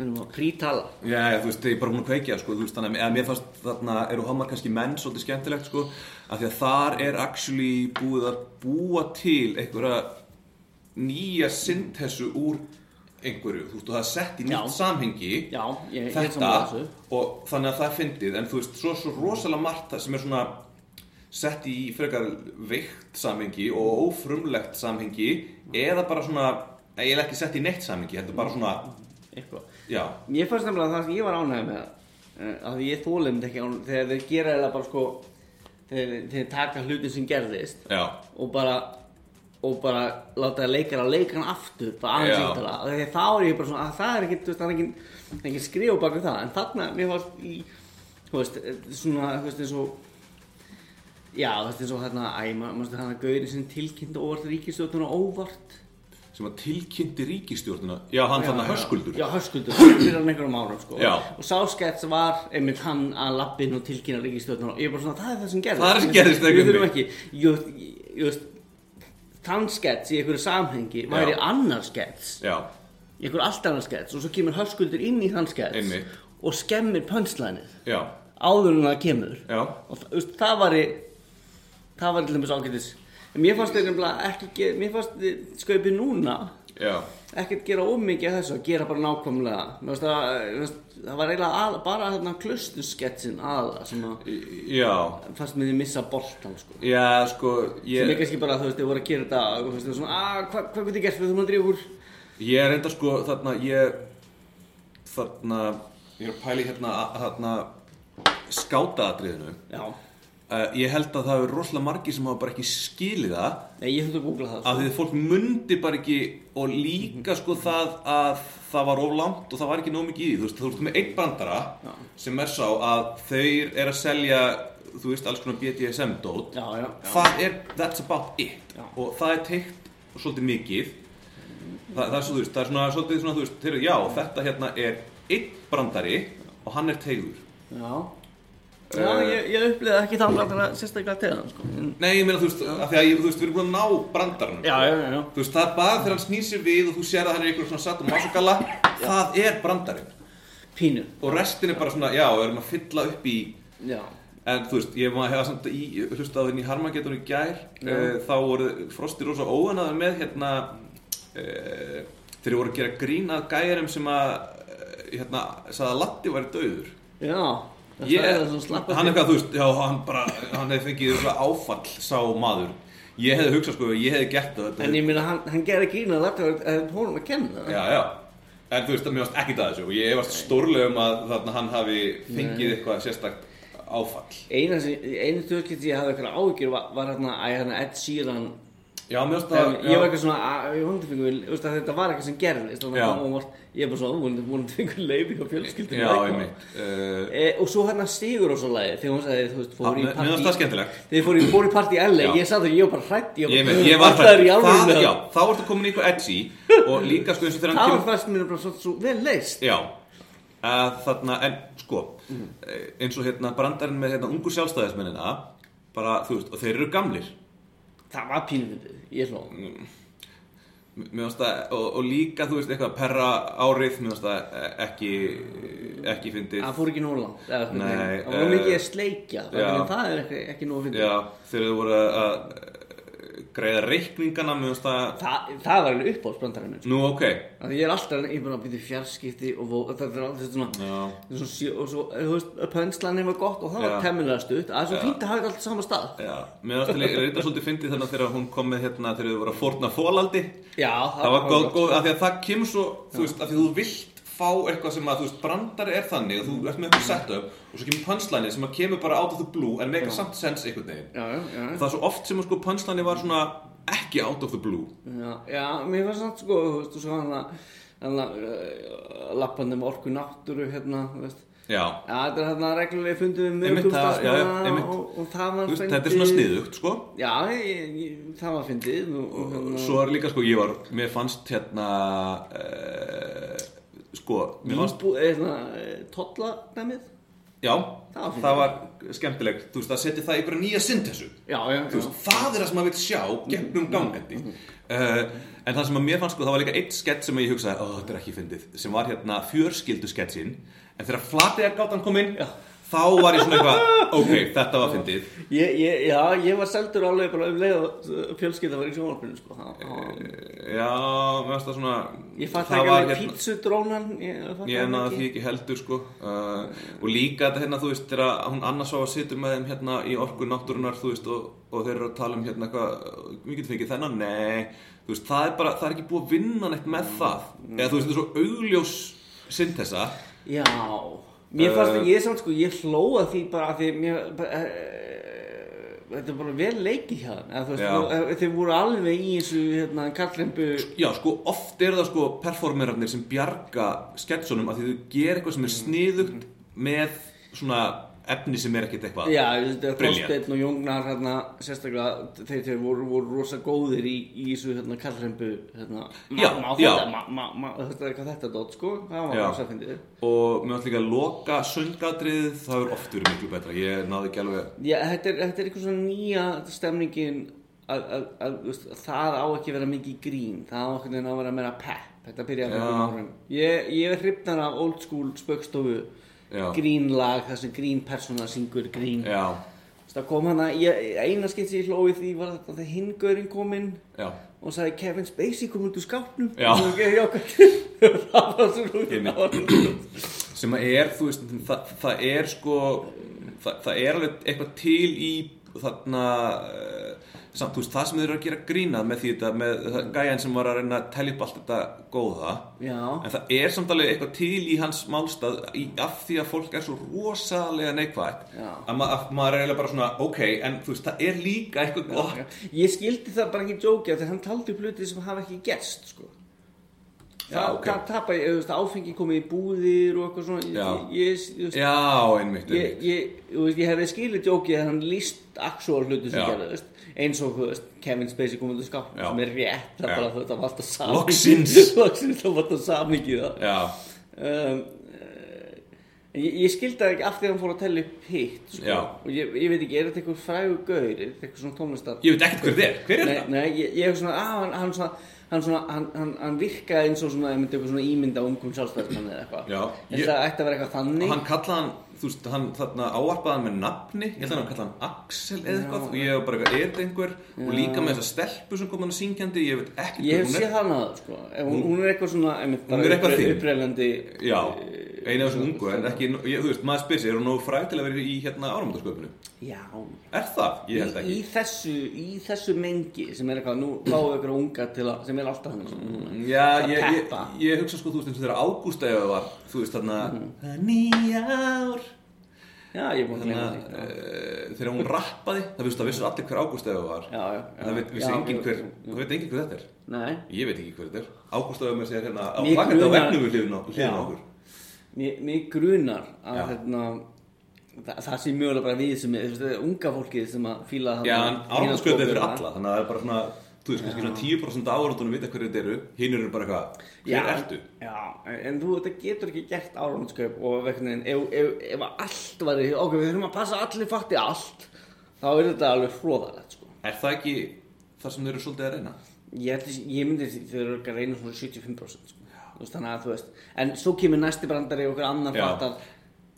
við erum að prítala Já, já, þú veist, ég er bara búin að kveikja, sko, þú veist, þannig að mér fannst þarna eru homar kannski menn svolítið skemmtilegt, sko, af því að þar er actually búið að búa til einhverja nýja syntesu úr einhverju, þú veist, og það er sett í nýtt Já. samhengi Já, ég- ég er þetta þessu. og þannig að það er fyndið, en þú veist, svo, svo rosalega margt sem er svona sett í frekar veikt samhengi og ófrumlegt samhengi eða bara svona, ég er ekki sett í neitt samhengi, heldur bara svona, eitthvað já, Mér fannst nefnilega að það sem ég var ánægð með eh, að því ég þólum ekki ánægð þegar þeir gera eða bara sko þeir, þeir taka hlutin sem gerðist já, og bara og bara láta leikara leika hann aftur bara aðeins Já. íktala þegar þá er ég bara svona að það er ekkert, það er ekki ekki skrifa baka það, en þarna mér fannst í, þú veist, eh, svona þú veist, eins og já, þú veist, eins og hérna, æ, maður veist, hann að gauðin sem tilkynnt óvart ríkistjóttuna óvart sem að tilkynnti ríkistjórnuna já, hann þannig já. höskuldur. Já, höskuldur, fyrir hann einhverjum árum sko. Og sá skets var einmitt hann að lappin og tilkynna ríkistjórnum og ég er bara svona, það er það sem gerðist. Það er það sem gerðist, Við þurfum ekki, jú veist Þann skets í einhverju samhengi væri annar skets. Einhverju allt annar skets. Og svo kemur höskuldur inn í þann skets Einmitt. Og skemmir pönslænið áður en það kemur. Já. Og það, var það var til dæmis ágætis mér fannst ge- mér fannst skaupið núna já, ekkert gera ómikið af þessu að gera bara nákvæmlega. Mér fannst það, var eiginlega að, bara þarna klustusketsin aðla sem að fannst mér þið missa boltan sko. já, sko sem er ég, kannski bara, þú veist, þið voru að gera þetta þú veist, svona, að, hvað hva getur gert? Við að drífa úr ég er enda sko þarna, ég þarna, ég er að pæli hérna að- þarna skátaadriðinu já, uh, ég held að það er rosalega margir sem hafa bara ekki skilið það nei, ég þurfti að googla það af því að fólk mundi bara ekki og líka sko það að það var of langt og það var ekki nóg mikið í því þú veist, þú veist með einn brandara Já. sem er sá að þeir er að selja þú veist, alls konar BDSM dót já, já, já. það er, that's about it Já. og það er teikt svolítið mikið það, það er svo, þú veist, það er svona svolítið svona, þú veist, þeir, já, þetta hérna er einn brandari og hann er tegður já. Já, ég, ég upplýði ekki þá brandara sérstaklega til það sko. Nei, ég meina, þú veist, af því að ég, þú veist, við erum búin að ná brandaranum Já, já, já, já. Þú veist, það er bara þegar hann snýr sér við og þú sér að hann er einhver svona satt og masugalla Það er brandarinn. Pínu. Og restin er bara svona, já, við erum að fylla upp í Já, En þú veist, ég maður hefa samt í, hlusta á þenni í Harmageddon í gær. Uh, Þá voru Frosti rosa óanaður með hérna uh, Þeir voru að gera grín að gæjarum sem að hérna, sagði að Latti væri dauður. Já Það það hann eitthvað, þú veist, já, hann bara, hann hefði fengið áfall, sá maður. Ég hefði hugsað, sko, ég hefði gert það. En ég meina, hann, hann gerði grína að þetta er honum að kenna Já, já. En þú veist, mér varst ekki það þessu og ég varst stórlega um að þarna hann hafi fengið eitthvað sérstakt áfall. Einu þjóðskipt ég hafði eitthvað áhyggjur var, var að hérna Ed Sheeran Já, þegar það, ég var eitthvað svona ég að þetta var eitthvað sem gerðist ég er bara svona, fengur leiði á fjölskyldinu Já, eitthvað. einmitt. Uh, og svo hérna Sigur og svo lagi þegar hún sagði, þú veist, fór í mér fannst það skemmtilegt. þegar fór í, fór í partí LA, Já. ég satt og ég var bara hrætt ég, veit, ég var er alveg já, þá varstu komin í eitthvað edgy og líka, sko, eins og þegar hann það var kemur... fast mér bara svo, svo vel leist Já, að þarna, en sko, eh, eins og hérna brandarinn með hérna ungu sjálfstæðismennina, bara, þú veist, og þeir eru gamlir. Það var pínumundið, ég Mér finnst það, og, og líka, þú veist, eitthvað perra árið, það eh, ekki, ekki fyndið. það fór ekki nóg langt það var eh, mikið að sleikja já. en það er ekki, ekki nóg að Já, þegar þau voru að að greiða reikningana, það, það, það var alveg uppáhaldsbrandarinn minn sko. nú ok, því ég er alltaf, ég er bara að byrja fjarskipti og vó- þetta er alltaf svona, er og svo, þú veist, pönslaninn var gott og það var temmilega stutt, það er svo fínt að hafa alltaf sama stað. já, mér finnst það reyndar svolítið fyndið þannig að þegar hún kom með hérna, þegar þau voru að fórna fólaldi, Já, það var góð, góð, af því að það kemur svo, þú veist, af því þú vilt fá eitthvað sem að, þú veist, brandari er þannig og þú ert með eitthvað setup og svo kemur punchline sem að kemur bara out of the blue en meika samt sense einhvern veginn. Já, já, já. Það er svo oft sem að sko punchline var svona ekki out of the blue. Já, já, mér fannst samt sko, þú veist, og svo hann að, hann að, uh, lappandi með orku náttúru, hérna, þú veist. Já, Já, þetta er hérna reglulega fundið við Einmitt, það- já, já, einmitt. og, og það var þú veist, þetta er svona sniðugt, sko. Já, ég, ég, það var fyndið og, og hérna, Svo er líka sko, ég var, mér fannst hérna, uh, sko, svona, eh, tolladæmið. Já, Það var það var skemmtilegt, þú veist, að setja það í einhverja nýja syntesu. Já, já, Þú veist, það er það sem maður vil sjá gegnum gangandi. Uh, en það sem að mér fannst, sko, það var líka eitt skett sem ég hugsaði, ó, þetta er ekki fyndið, sem var hérna fjörskildu sketsin, en þegar flatega gátan kom inn, þá var ég svona eitthvað, ok, þetta var fyndið. Ég, ég, já, ég var seldur alveg bara um leið og fjölskylda var í sjónvarpinu sko. Það- Já, mér finnst það svona, Ég fatt ekki alveg hérna- pítsudrónan Ég, ekki. því ekki heldur sko. Uh, og líka þetta hérna þú veist þegar hún annars á að sitja með þeim hérna í orku náttúrunar þú veist og, og þeir eru að tala um hérna eitthvað við getum fengið þennan, nei. Þú veist það er bara, það er ekki búið að vinna neitt með það. Eða þú veist þetta er svo augljós syntesa Já, mér fannst Uh, að ég samt sko, ég hlóða því bara að því mér, bara, e, þetta er bara vel leikið hjá hann, þú veist, þeir voru alveg í þessu, hérna, kallrembu, Já sko, oft eru það sko performerarnir sem bjarga sketsunum að því þau gera eitthvað sem er sniðugt með svona efni sem er ekkert eitthvað já. Þorsteinn og Jóngnar, hérna, sérstaklega, þeir, þeir voru, voru rosa góðir í, í þessu, hérna, kallrembu, hérna, Já, má já. ma, ma, ma, þetta eitthvað þetta dót, sko, það var rosa fyndið. og mér átti líka að loka söngadrið það er oft verið miklu betra ég náði ekki alveg Já, þetta er, þetta er eitthvað svona nýja stemningin að, að, að, veist, það á ekki að vera mikið grín það á ekki að vera meira pepp þetta byrjaði fyrir Já. einhverjum árum ég, ég er hrifnar af old school spöggstofu Já. grínlag þar sem grín persóna syngur grín. Það kom hana, eina skipt sem ég hlóði því var þetta þegar hingurinn kom inn já. og sagði Kevin Spacey kom úr skápnum. Það var svo það svo sem að er, þú veist, það, það er sko það, það er alveg eitthvað til í þarna uh, samt, þú veist, það sem þeir eru að gera grínað með því þetta, með gæjan sem var að reyna að telja upp allt þetta góða já, en það er samt alveg eitthvað til í hans málstað í, af því að fólk er svo rosalega neikvægt Já. að, ma að maður er eiginlega bara svona, ok, en þú veist, það er líka eitthvað gott Ég skildi það bara ekki jókja þegar hann taldi upp hluti sem hafa ekki gerst sko. Já, það, ok. það tapa ég, þú veist, áfengi komið í búðir og eitthvað svona Já. ég, ég, veist, Já, einmitt, einmitt ég, veist, ég hefði skilið jókið að hann líst actual hluti sem Já. gerðist eins og veist, Kevin Spacey komið skáp. Já. sem er rétt, það það var alltaf samikið Loksins. Það var alltaf samikið það. Já, um, uh, ég, ég skildi það ekki af því að hann fór að tella upp hitt sko. Og ég, ég veit ekki, er þetta einhver frægur gaur? Er þetta eitthvað svona tónlistar ég veit ekkert hver þetta er, hver er nei, ég, hef svona, að hann, hann svona hann svona, hann, hann, hann virkaði eins og svona, eitthvað svona ímynda ungum sjálfstæðismann eða eitthvað. Ég- það ætti að vera eitthvað þannig. Hann kallaði hann, þú veist, hann þarna áarpaði hann með nafni, ég held að hann kallaði hann Axel eða eitthvað og ég hef bara eitthvað, þetta einhver og líka með þessa stelpu sem kom hann að syngjandi, ég veit ekki ég hef séð er, hana sko. hún, hún er eitthvað svona Hún er eitthvað þinn. já, eina af þessum ungu, en ekki, ég, þú veist, maður spyr sig, er hún nógu fræg til að vera í hérna áramótasköpunu? já, Er það? Ég held í, ekki. í þessu í þessu mengi sem er eitthvað, nú við eitthvað unga til að, sem er alltaf hann mm. Já, Það ég, ég, ég hugsa sko, þú veist, eins og þegar Ágústa eða var, þú veist, þarna, Mhm. Já, ég er búin að að því uh, þegar hún rappaði, það vissu, það vissu allir hver Ágústa eða var, já, já, það veit, enginn hver, enginn hver þetta er. nei, Ég veit ekki hver þetta er. Ágústa eða með sér hérna á vakandi á vefnum við Já. okkur. mér, grunar að hérna það, það sé mögulega bara við sem er, unga fólkið sem að fíla Já, áramótasköpun er fyrir alla, þannig að það er bara svona, þú veist, kannski svona 10% áramótunum vita hverju þetta eru, hinn eru bara eitthvað, hver Já, ertu? Já, en þú þetta getur ekki gert áramótskaup og vegna ef, ef, ef allt væri, ok, við þurfum að passa að allir fatti allt, þá er þetta alveg hróðalegt, sko. Er það ekki það sem þeir eru svolítið að reyna? Ég, að- ég myndi þau eru ekki að reyna svona 75%, sko. Þú veist, þannig að þú veist, en svo kemur næsti brandari og okkur annar Já. fattar,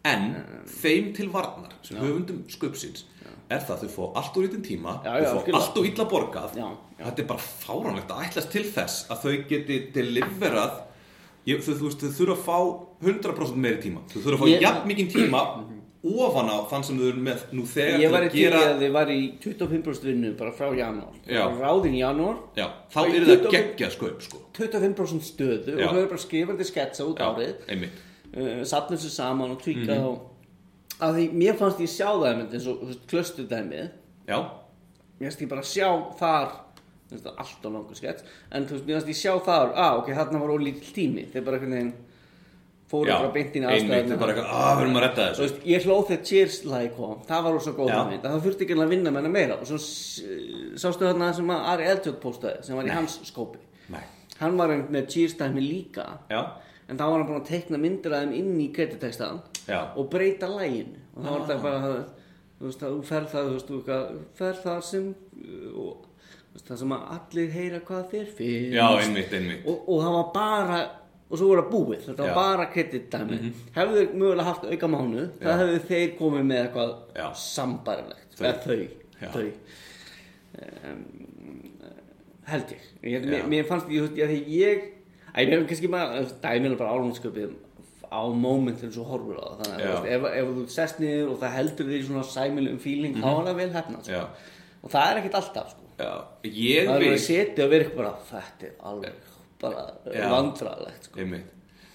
En þeim til varnar sem höfundum sköpsins er það að þau fá allt úr lítinn tíma Já, þau já, fá algjörlega. allt úr illa borgað Já, þetta er bara fáránlegt að ætlast til þess að þau geti deliverað ég, þau, þú veist, þau þurfa að fá 100% meiri tíma þau þurfa að fá Ég- jafn mikinn tíma ofan á þann sem þau eru með nú þegar ég til var í gera að þið var í 25% vinnu bara frá janúar. Ráðin janúar, þá Og í er það 20 geggjað sköp sko. 25% stöðu og þau eru bara skrifandi sketsa út já, árið. uh, sapna þessu saman og tvíka Mhm. og að því mér fannst ég sjá það einmitt eins og klöstudæmið já, mér fannst ég bara sjá þar veist, allt og langur skets en veist, mér fannst ég sjá þar ah, ok, þarna var ólítill tími. Þeir bara einhvern veginn fóru já, bara beint inn í einmitt bara eitthvað, að við erum að Þú þessu. Veist, ég hlóð þegar Cheers lagi kom, það var rosa góð það þurfti ekki að vinna með hana meira. Og svo sástu þarna sem að Ari Eldjótt postaði, sem var í hans skópi. Nei. hann var einmitt með Cheers dæmi líka. Já, en þá var hann búin að teikna myndir að þeim inn í kreditextaðan Já. og breyta læginu og það var þetta bara það, þú veist að þú ferð það þú veist, þú ferð það sem og veist, það sem að allir heyra hvað þér finnst Já, einmitt, einmitt og, og það var bara og svo voru það búið, þetta var Já. Bara kreditdæmi mm -hmm. hefðu þeir mögulega haft auka mánu það hefðu þeir komið með eitthvað Já. sambarilegt Þau. þau, þau. Um, held ég, ég mér, mér fannst ég, ég, ég, ég Æ, mér er kannski bara, dæmið er bara álumsköpið á mómentin svo horfur á það. Þannig að ef, ef þú sest niður og það heldur þig í svona sæmilegum feeling þá er það vel hefnað sko. Og það er ekkert alltaf sko. það er vil að setja og eitthvað bara þetta er alveg bara Já. vandræðilegt sko.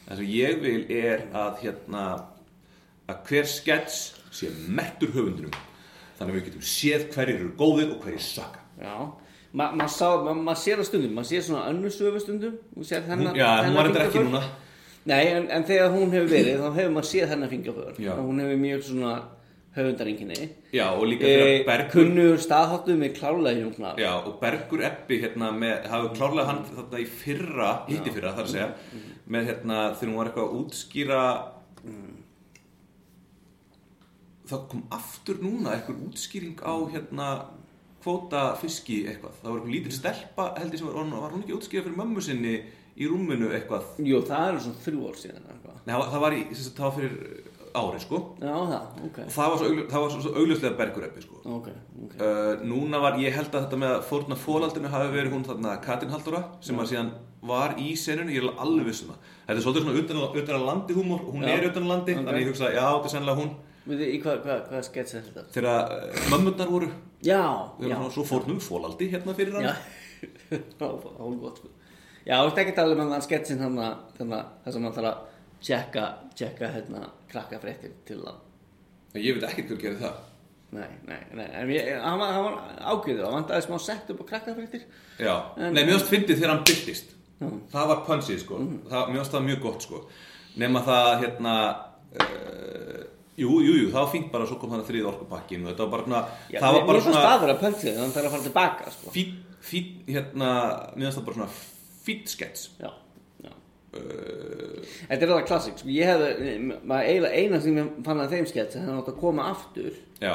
Það sem ég vil er að hérna að hver skets sé mertur höfundunum þannig að við getum séð hverjir eru góðir og hverjir saka Já, Ma- maður ma- maður sér það stundum, maður sér svona önnur sögu stundum og sér hennar Já, hún var þetta ekki núna Nei, en, en þegar hún hefur verið þá hefur maður séð hennar og hún hefur mjög svona höfundaringinni Já, og líka e, þegar Bergur Kunnur staðháttu með klárlega hljóknar Já, og Bergur Ebbi hérna með, hafði klárlega hann þarna í fyrra, hitti fyrra þar að segja, með hérna þegar hún var eitthvað að útskýra það kom aftur núna eitthvað útskýring á hérna kvóta fiski eitthvað, það var eitthvað lítil stelpa held ég sem var, var hún ekki að útskýra fyrir mömmu sinni í rúminu eitthvað. Jú, það eru svona þrjú ár síðan. Nei, það var- í, það var fyrir ári sko. Já, það, ok. Og það var svo, augljó, það var svo, augljóslega Bergur Ebbi sko. Ok, ok. Uh, núna var, ég held að þetta með að fórna fólaldinu hafi verið hún þarna Katrin Halldóra sem að síðan var í senunni, ég er alveg viss um það. Þetta er svolítið svona utan, utan að landi húmor hún Já. er utan að landi, Ok. þannig ég hugsa já, þetta er sennilega hún. Veitu, í hvað hva, hva skets er þetta? þegar uh, mömmurnar voru. Já, við já. svo fórnum fólaldi hérna fyrir hann Já, það var gott sko Já, þú veist ekki að tala um hann sketsin þannig að það sem hann þarf að tjekka, tjekka hérna krakka fréttir til að En ég veit ekkert hver gerir það. Nei, nei, nei, en hann var, hann var ágæður og hann vandaði smá sett upp á krakka fréttir já, En- nei, varst fyndið þegar hann byrtist Já. það var punsið sko. Það, mér varst það mjög gott sko. Nema það hérna uh, jú, jú, jú, það var fínt bara svo kom þannig þrið orkupakkin og þetta var bara svona Já, það var bara Mér fannst svona það vera pönsið, hann þarf að fara tilbaka sko. Fín, fín, hérna, það fín skets Já, já. Uh, Þetta er það klassik, sko, ég hefði, maður eiginlega eina sem ég fann að þeim skets, hann átt að koma aftur já,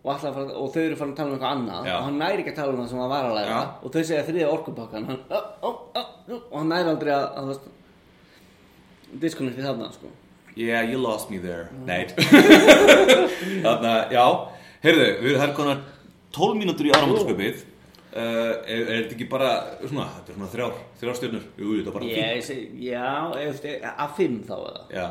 og, að fara, og þau eru farin að tala um eitthvað annað. Já. og hann næri ekki að tala um það sem hann var að læra. Já. og þau segja þriðja orkupakkan. Hann, ó, ó, ó, ó, og hann næri aldrei að, að þú veist, disconnecti þarna sko. yeah, you lost me there. Nei. Þarna, já, heyrðu við erum þær konar 12 mínútur í áramótasköpið uh, er, er þetta ekki bara svona, þetta er svona þrjár, þrjár stjörnur jú, þetta er bara ég segi, já, ef, að fimm þá eða Já.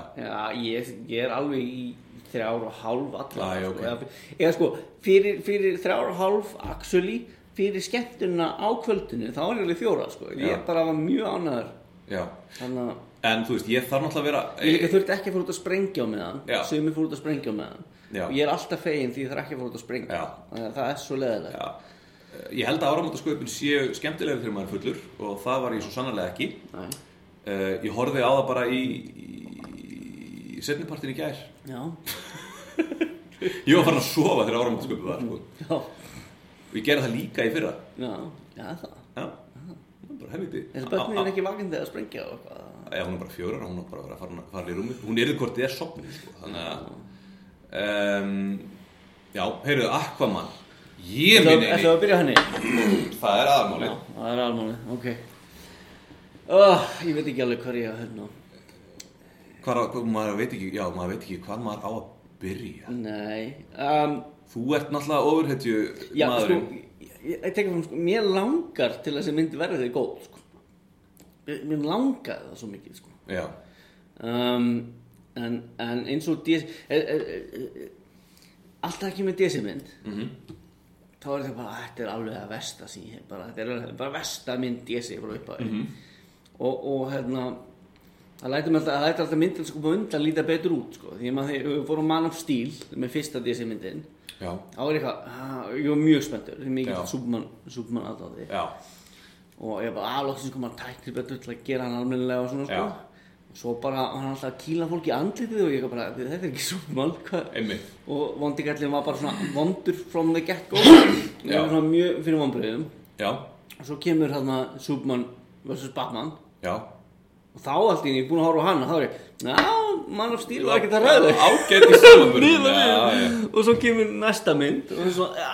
ég, ég er alveg í þrjár og hálf allar Æ, sko, ok. eða, sko, fyrir, fyrir þrjár og hálf actually, fyrir skemmtuna á kvöldinu, þá er ég alveg fjóra sko. ég Já. bara var mjög ánæður já, þannig en þú veist, ég þarf náttúrulega að vera Ég líka þurfti ekki að fór út að sprengja á meðan Já. Sumi fór út að sprengja á meðan Já. Og ég er alltaf fegin því ég þarf ekki að fór út að sprengja Já. Það er svo leðilegt já, ég held að áramótasköpin séu skemmtilega þegar maður er fullur og það var ég svo sannarlega ekki. Uh, ég horfði á það bara í, í, í setnipartin í gær. Ég var farin að sofa þegar áramótasköpið var sko. já, og ég gerði það líka í fyrra. Já, já það? Já, það er bara helviti Þessi börnin er ekki vakandi að sprengja Já, hún er bara fjórar, hún er bara að vera að fara, í rúmið. Hún er þið er sopnið sko. Þannig að um, Já, heyrðu, Aquaman Ég Það minn er eini að byrja henni Það er aðalmáli Já, það er almáli, ok oh, Ég veit ekki alveg hvað ég að hérna Hvar, maður veit ekki, já, maður veit ekki hvað maður á að byrja Nei um, Þú ert náttúrulega ofurhetju Já, sko, maðurinn ég, tekja fram, sko, mér langar til að þessi myndi verði þig góð sko. Mér- langar það svo mikið sko. Já, um, en, en eins og DS, e, e, e, alltaf ekki með DS-mynd Mhm. Þá er þetta bara, þetta er alveg að versta sín bara, þetta er alveg, bara versta mynd DS frá upphafi Mhm. og, og hérna það lætur mig alltaf, myndin sko på undan líta betur út sko, því að maður við fórum Man of Steel með fyrsta DS myndin. Já, þá er eitthvað, ah, ég var mjög spenntur því mikið Superman aðdáði og ég bara aðloksins kom að tækni betur til að gera hann almennilega og svona sko. Já. Svo bara hann alltaf að kýla fólk í andlitið og ég bara, þetta er ekki hvað Einmitt. Og vondigallin var bara svona vondur from the get go og ég Já. var svona mjög fyrir vonbröðum Já, og svo kemur hérna Superman vs. Batman. Já, og þá allt í einu, ég er búin að horfa á hann og þá er ég, já, Man of Steel var ekkert að ræða. Já, já. og svo kemur næsta mynd og það er svo, já,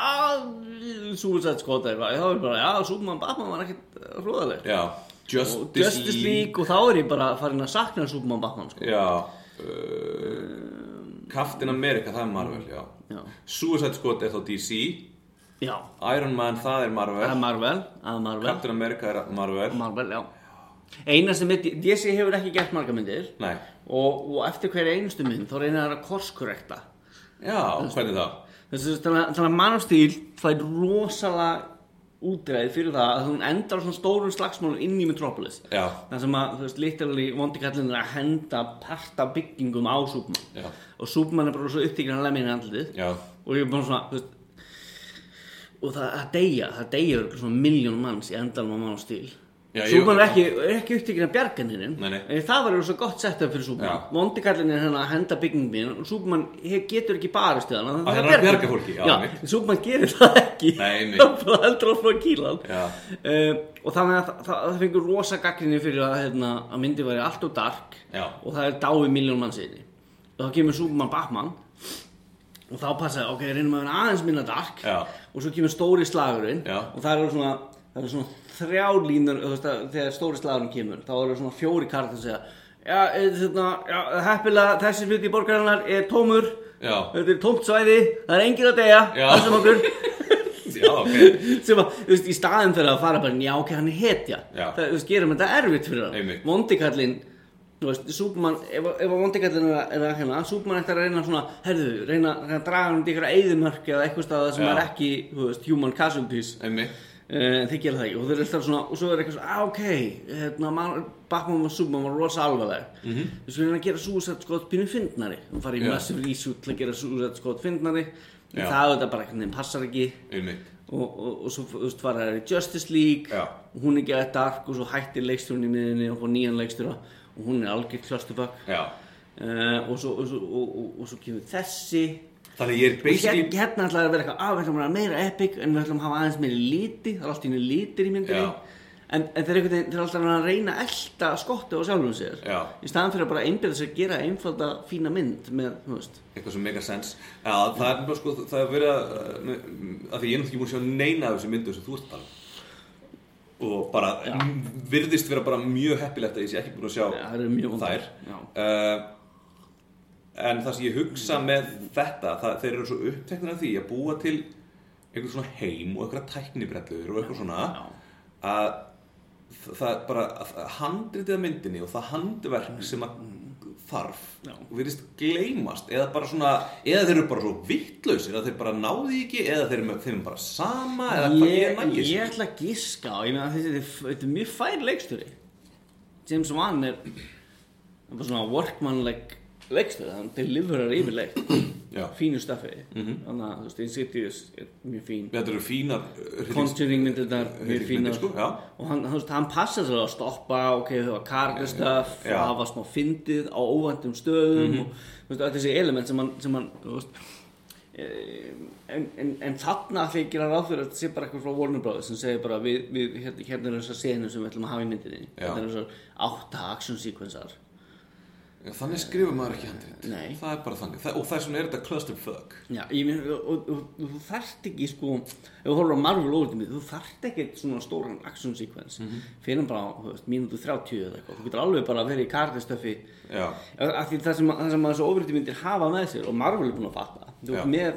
Suicide Squad eitthvað, þá er bara, já, Superman Batman var ekkert hróðalegt Já, og Justice, Justice League. Og þá er ég bara farin að sakna Superman Batman, sko. Já uh, Captain America, það er Marvel, já. Já, Suicide Squad er þá DC já, Iron Man, það er það er Marvel Marvel, það er Marvel. Captain America er Marvel. Marvel, já. Eina sem DC hefur ekki gert marga myndir. Og, og eftir hver einustu mynd þá reynir það að korskorrekta. Já, hvernig það? Þannig, að- þannig að Man of Steel fær rosalega útreið fyrir það að hún endar svona stórum slagsmálum inn í Metropolis Já, þar sem að, þú veist, literally vondikallin er að henda parta byggingum á Superman. Já, og Superman er bara svo upptíkinn að lemja andlitið. Já. Og ég er bara svona, þú veist og það, það deyja, það deyja örugglega svona miljón manns í endalum á Man of Steel Superman er ekki, er ekki upptíkinn að bjarga henni Nei, nei. en það var svo gott setup fyrir Superman Já. vondikallin er hérna að henda byggingum og he- getur ekki barist við hann Að hann er að bjarga fólki. Superman gerir það ekki bara heldur að frá kílan uh, og þannig að það, það, það fengur rosa gaggrinni fyrir að, hérna, að myndi væri allt og dark Já. og það er dái miljón mann sinni og þá kemur Superman Batman og þá passaði, ok, reynum að vera aðeins minna dark Já. og svo kemur stóri slagurinn Já. og það eru svona, það eru svona þrjá línur, veist að þegar stóri slagurinn kemur þá eru svona fjóri kartar að segja já, eh, já, heppilega þessi hluti í borgarinnar er tómur þetta er tómt svæði, það er enginn að deyja þessum okkur. Já, ok. Sem að, þú veist, í staðin fyrir að fara bara, já, ok, hann er hetja. Já. það, þú veist, gerum þetta erfitt fyrir hann. Einmitt. vondikallin, þú veist, Superman ef, ef að vondikallin er, að- er að hérna Superman ætti að reyna svona, herðu, reyna, að draga hann til ykkur eðimörk eða eitthvað stað sem Já. er ekki, þú veist, human casualties. Einmitt Uh, þeir gera það ekki. Og þeir eru alltaf svona og svo er eitthvað svona, ah, ok hérna, man, Batman og Superman var rosa alvarleg. Mm -hmm. við skulum reyna að gera Suicide Squad pínu fyndnari. Og fara í Já. massive reshoot til að gera Suicide Squad fyndnari. En Já. það auðvitað bara einhvern veginn passar ekki. Einmitt. Og, og, og svo þú veist, fara þær í Justice League. Já. og hún er ekki að dark og svo hættir leikstjórn í miðinni og fór nýjan leikstjóra. Og hún er algjör clusterfuck. Já. Uh, og, og, og, og, og svo kemur þessi Þannig ég er og basically hérna, hérna ætlaði að vera eitthvað, að við ætlum að vera meira epic en við ætlum að hafa aðeins meiri líti það er alltaf einu lítir í myndinni Já. en, en þeir, þeir eru alltaf að reyna að elta skottu á sjálfum sér Já. í staðan fyrir að bara einbyrða sér að gera einfalda fína mynd með, þú veist eitthvað sem make a sense Já, það er bara sko, það er verið að uh, að því ég er náttúrulega ekki múin að sjá neina af þessu myndu sem þú ert að tala um. og bara m- virðist vera bara mjög heppilegt að ég sé ekki búin að sjá það eru mjög vondar. Já. uh, en það sem ég hugsa með þetta, það, þeir eru svo uppteknir af því að búa til einhvern svona heim og einhverja tæknibrellur og eitthvað svona að það bara handritið af myndinni og það handverk sem að þarf Já. virðist gleymast eða bara svona, eða þeir eru bara svo vittlausir að þeir bara náði ekki eða þeir eru bara sama eða hvað ég, nægis ég ætla að giska á, ég meina þetta er mjög fær leikstjóri. James Wan er er bara svona workmanlike leikstjóri hann deliverar yfirleitt fínu staffi. Þannig að þú veist Insidious er mjög fín. Þetta eru fínar uh, Conjuring myndir þar mjög fínar. sko, og hann, hann, hann passa sér að stoppa ok, það var kargastöf og hafa smá fyndið á óvæntum stöðum og þú veist, öll þessi element sem hann, sem hann veist, eh, en, en, en þarna ætla ég gera ráð fyrir að þetta sé bara eitthvað frá Warner Brothers sem segir bara við, við hérna, hérna er þessar senu sem við ætlum að hafa í myndinni. Þetta er þessar átta action sequensar þannig skrifur maður ekki handrit. Nei. það er bara þannig. Það, og þess vegna er þetta clusterfuck. Já, ég meina, og, og, og, þú þarft ekki sko, ef þú horfður á Marvel óvöldum þú þarft ekki svona stóran action sequence mm -hmm. fyrir bara, þú veist, mínútu 30 eða eitthvað, þú getur alveg bara að vera í kartistöfi já, af því það sem, sem þessu óvöldi myndir hafa með sér og Marvel er búin að fatta þú ert með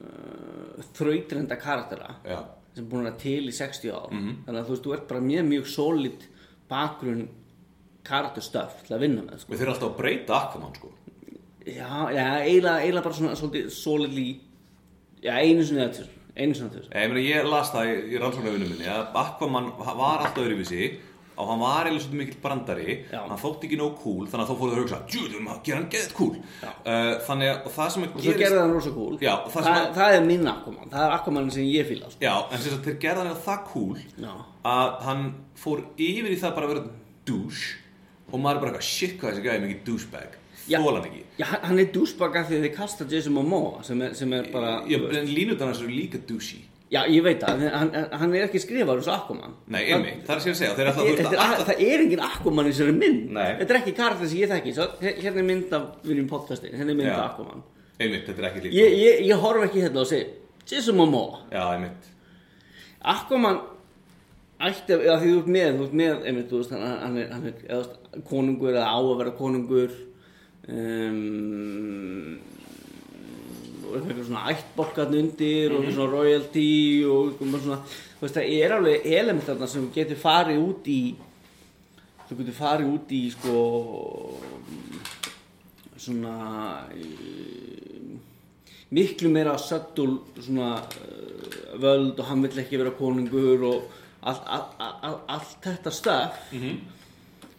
uh, þrautrenda karaktera já, sem er búin að til í 60 ár. Mhm. þannig að þú veist, þú karakterstöf til að vinna með sko. við þurfum alltaf að breyta Aquaman sko. Já, já, eiginlega, bara svona svolítið solidly. Já, einu sinni eða tvisvar Einu sinni eða tvisvar. Ég, meina, ég las það í, í rannsóknarvinnu minni að Aquaman var alltaf öðruvísi og hann var eiginlega svolítið mikill brandari. Já. hann þótti ekki nóg cool þannig að þá fóruð að hugsa djúðum að gera hann geðt cool. Uh, þannig að það sem að Og svo gerði hann rosa cool. Já, það það, sem það, að- er minn Aquaman Það er Aquaman sem ég fíla sko. já, en sem sagt þeir gerði hann það cool Já, að hann fór yfir í það bara að vera douche og maður er bara eitthvað shit hvað þessi gæði mikið douchebag? Hann ekki. Já hann- er douchebag af því að þið kasta Jason Momoa sem er, sem er bara Já, en línutan hans eru líka douchey. Já, ég veit það, hann, hann- er ekki skrifaður eins og Aquaman. Nei, einmitt, það er sem ég segja, þeir ætla að þú Þetta veist er, að það er engin Aquaman í þessari mynd. Nei. Þetta er ekki karakter sem ég þekki Svo, Hérna er mynd af viljum podcasti Hérna er mynd af. Aquaman. Einmitt, þetta er ekki líkt Ég, ég, ég horf ekki hérna og segi Jason Momoa. Já, einmitt. Aquaman ætti að, að því þú ert með, þú ert með einmitt, þú veist, hann, hann er, hann er eða, konungur eða á að vera konungur um, og eitthvað svona ættbólkarn undir og svona royalty og eitthvað svona, þú veist, það er alveg element þarna sem getur farið út í þú getur farið út í sko svona eh, miklu meira söttul svona uh, völd og hann vill ekki vera konungur og allt, allt, allt, allt þetta stöf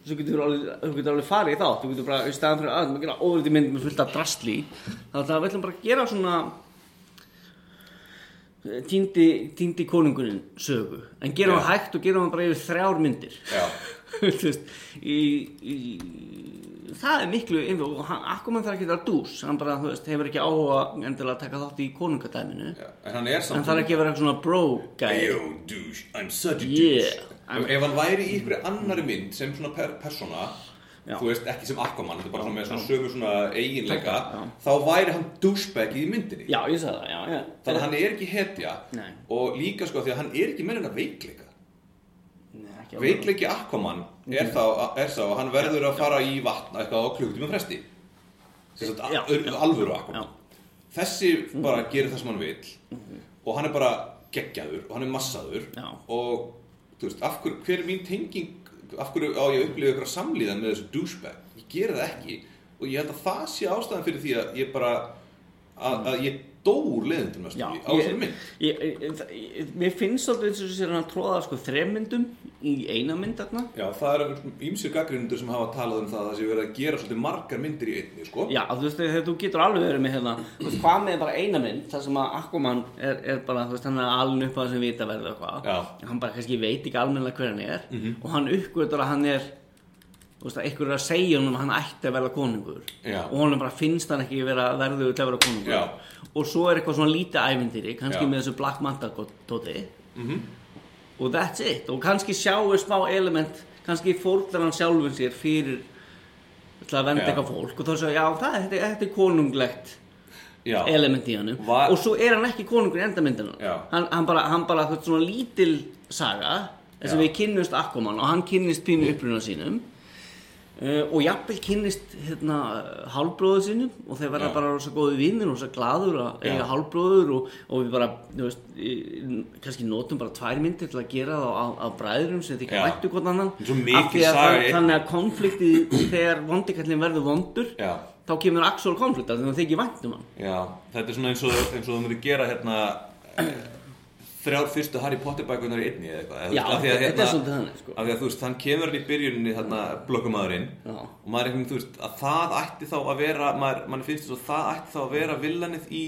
svo getur þú getur alveg farið í þá þú getur bara í staðan fyrir að maður gera óverið mynd með fullt af drastli. Þá það við ætlum bara að gera svona eh, týndi, týndi konungurinn sögu. En gera hann hægt og gera hann bara yfir þrjár myndir. Já, Þú veist, í, í, það er miklu innfjó og hann, akkumann þarf ekki að vera dús hann bara, þú veist, hefur ekki áhuga endilega að taka þátt í konungadæminu. Já, en hann er samt þarf ekki að vera svona bro guy. Yo, douche, I'm such a Yeah, douche Ef hann væri í ykkur annari mynd sem svona per persóna Já. Þú veist, ekki sem Aquaman, þetta er bara svona með svona sömu svona eiginleika Já. Þá væri hann douchebag í myndinni. Já, ég sagði það, já, já. Þannig að hann er ekki hetja Nei. Og líka sko því að hann er ekki með hennar veikleika ekki alveg. Veikleiki Aquaman er, þá, er sá að hann verður að fara í vatn eitthvað á klukkutíma fresti. Að alvöru Aquaman. Þessi bara gerir það sem hann vil og hann er bara geggjaður og hann er massaður og þú veist, hver, hver er mín tenging? Af hverju á ég að upplifa ykkur samlíðan með þessu douchebag? Ég gera það ekki og ég held að það sé ástæðan fyrir því að ég bara að, að ég dór leðendum Já, á þessari mynd mér finnst svolítið eins og hann að tróða sko þremmyndum í eina mynd þarna Já, það eru ímsir gaggrindur sem hafa talað um það að það sé verið að gera svolítið margar myndir í einni, sko Já, þú veist, þegar þú getur alveg verið með hérna, hvað með bara eina mynd, þar sem að Aquaman er, er bara, veist, hann er alveg upp á þessum vita verðu eitthvað, Já. Mhm. hann bara kannski veit ekki almennilega hver hann er, og hann uppgötur að hann er, þú veist, að einhver er að segja honum að hann ætti að verða konungur, Já. og honum bara finnst hann ekki vera verður til að vera konungur, Já. og svo er eitthvað svona lítið ævindýri, kannski Já. með þessu Black Manta tóti, og that's it, og kannski sjáu smá element, kannski fórlar hann sjálfur sér fyrir til að venda eitthvað fólk. Og þá svo, já, það, þetta, þetta er konunglegt element í hann Var- og svo er hann ekki konungur í endamyndinu Já. hann, hann bara, hann bara þú veist, svona lítil saga þess að við kynnumst Aquaman og hann kynnist pínu uppruna sínum uh, og jafnvel kynnist hérna, hálbróðu sínum og þeir verða bara rosa góði vinnir og rosa glaður að eiga Já. hálbróður og, og við bara, þú veist, kannski notum bara tvær myndir til að gera það á, á bræðurum sem þykja Já. væntu hvort annan Af því að það- þannig að konfliktið þegar vondikallin verður vondur já, þá kemur actual konflikt að það þykir væntum hann já Þetta er svona eins og, eins og þú myndir gera hérna eh, þrjár fyrstu Harry Potter bækunar í einni eða eitthvað Já, veist, af því að, þetta hérna, er svolítið þannig, sko. af því að þú veist, hann kemur hann í byrjuninni þarna blökkumadurinn Já. og maður er einhvern veginn, þú veist, að það ætti þá að vera maður, mann finnst þess að það ætti þá að vera villanið í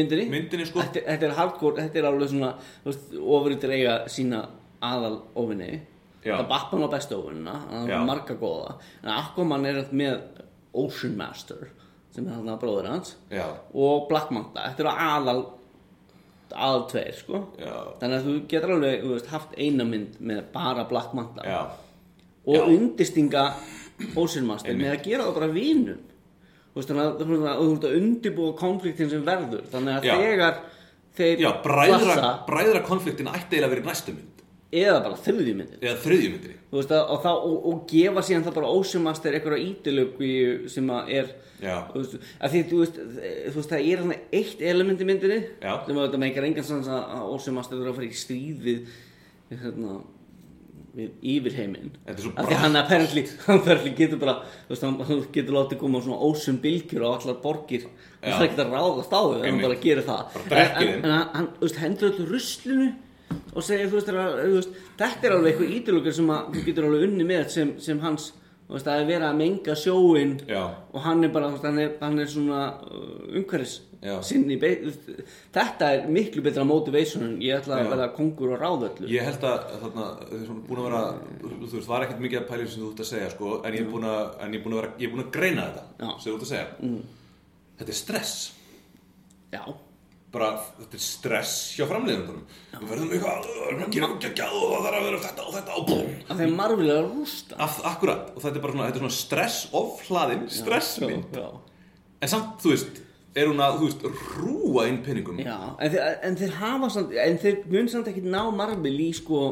myndinni, myndinni sko þetta, þetta er hardcore, þetta er alveg svona þú veist, ofriðir eiga sína aðal ofinni Já. það Batman á bestu ofinina, hann Já. har marga góða en Aquaman er með Ocean Master sem er hann að bróður hans Já, og Black Manta, þetta eru aðal aðal tveir sko. Já, þannig að þú getur alveg þú veist, haft eina mynd með bara Black Manta. Já. Og Já. undistinga Einmitt. með að gera það bara þannig að þú að ert að undirbúa konfliktin sem verður. Þannig að þegar þeir Já, bræðra, konfliktin ætti eiginlega að vera í næstu mynd eða bara þriðju myndin eða þriðju myndinni þú veist að, og, þá, og, og gefa síðan það bara Master einhverja ídilöku sem að er veist, að því þú veist, þú veist það er eitt element í myndinni Já. sem að þetta meikar engan sanns að Master verður að fara í stríð við, við hérna við er svo af því hann apparently, hann apparently getur bara þú veist, hann, getur látið koma svona ósum bylgjur á allar borgir. Já. það getur að ráðast á þau hann bara gerir það. Bara en, þeim. en hann, hendur öllu ruslinu og segir, þú veist, er veist þetta er alveg eitthvað ídilökur sem að þú getur alveg unni með sem, sem hans þú veist, að vera að menga sjóin Já. og hann er bara, veist, hann er, hann er svona uh, umhverfis sinni þetta er miklu betra motivation en ég ætla að vera kongur og ráðöllu Ég held að þarna, er vera, þú veist, var ekkert mikið að pælir sem þú ert að segja, sko, en ég er búin að, en ég er búin að vera, ég er búin að greina þetta, Já. sem þú ert að segja. Þetta er stress. já, bara, þetta er stress hjá framleiðandunum við verðum eitthvað, það þarf að vera þetta og þetta og búm. Að þeim Marvel er að rústa. Af, akkurat, og þetta er bara svona, þetta er svona stress ofhlaðin, stressmynd já, en samt, þú veist, er hún að, veist, rúa inn peningum? Já, en, þeir, en þeir hafa samt, en þeir mun samt ekki ná Marvel í sko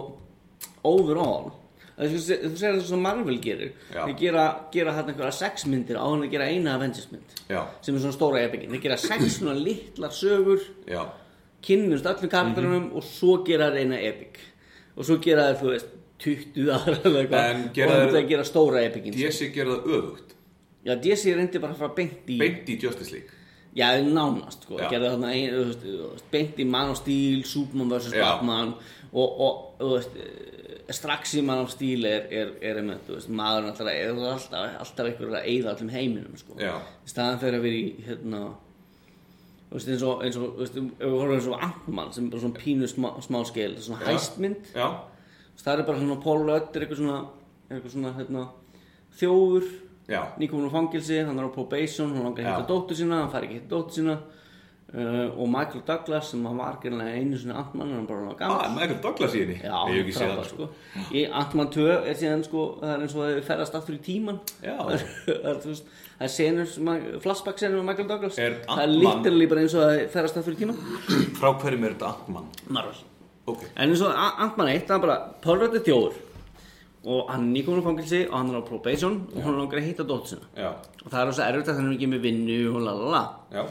overall. Það þú segir það sem Marvel gerir. Þeir gera, gera hérna einhverja sex myndir á hann að gera eina Avengers mynd já, sem er svona stóra epikinn þeir gera sex svona litlar sögur já, kynnust öllum karakterunum Mhm. og svo gera þeir eina epik og svo gera þeir, þú veist, 20 aðra eða eitthvað. En og gera það er gera stóra epikinn DC gerði það öfugt. Já, DC reyndi bara að fara beint í beint í Justice League. Já, nánast, sko, Já. gerði þarna ein, veist, beint í Man of Steel, Superman vs. Batman og, og, þú veist, strax í Man of Steel er, er, er einmitt, þú veist, maður alltaf, er alltaf, alltaf einhver að eyða allum heiminum, sko. Í staðan fyrir að vera í, hérna, þú veist, eins og, eins og, þú veist, ef við horfum eins og Ant-Man sem er bara svona pínu smá, smá skeil, svona Já. hæstmynd, já, það er bara svona Paul Rudd er eitthvað svona, eitthvað svona, hérna, þjófur, já, nýkomin á fangilsi, hann er á probation hann langar að hitta Já. dóttur sína, hann fær ekki að hitta dóttur sína uh, og Michael Douglas sem var einu sinni Ant-Man er ah, Michael Douglas í henni? Já, ég hef ekki séð frábær, það sko. Í Ant-Man 2 er síðan sko, það er eins og það ferðast aftur í tíman það er, er senur, flashback senur með Michael Douglas. Er það er literally bara eins og það ferðast aftur í tíman frá hverjum er þetta Ant-Man? Marvel. Ok, En eins og Ant-Man 1, það er bara er þjóður og hann er nýkomin á fangilsi og hann er á probation og hann langar að hitta já, og það er svo erfitt að hann er ekki með vinnu og lalala já,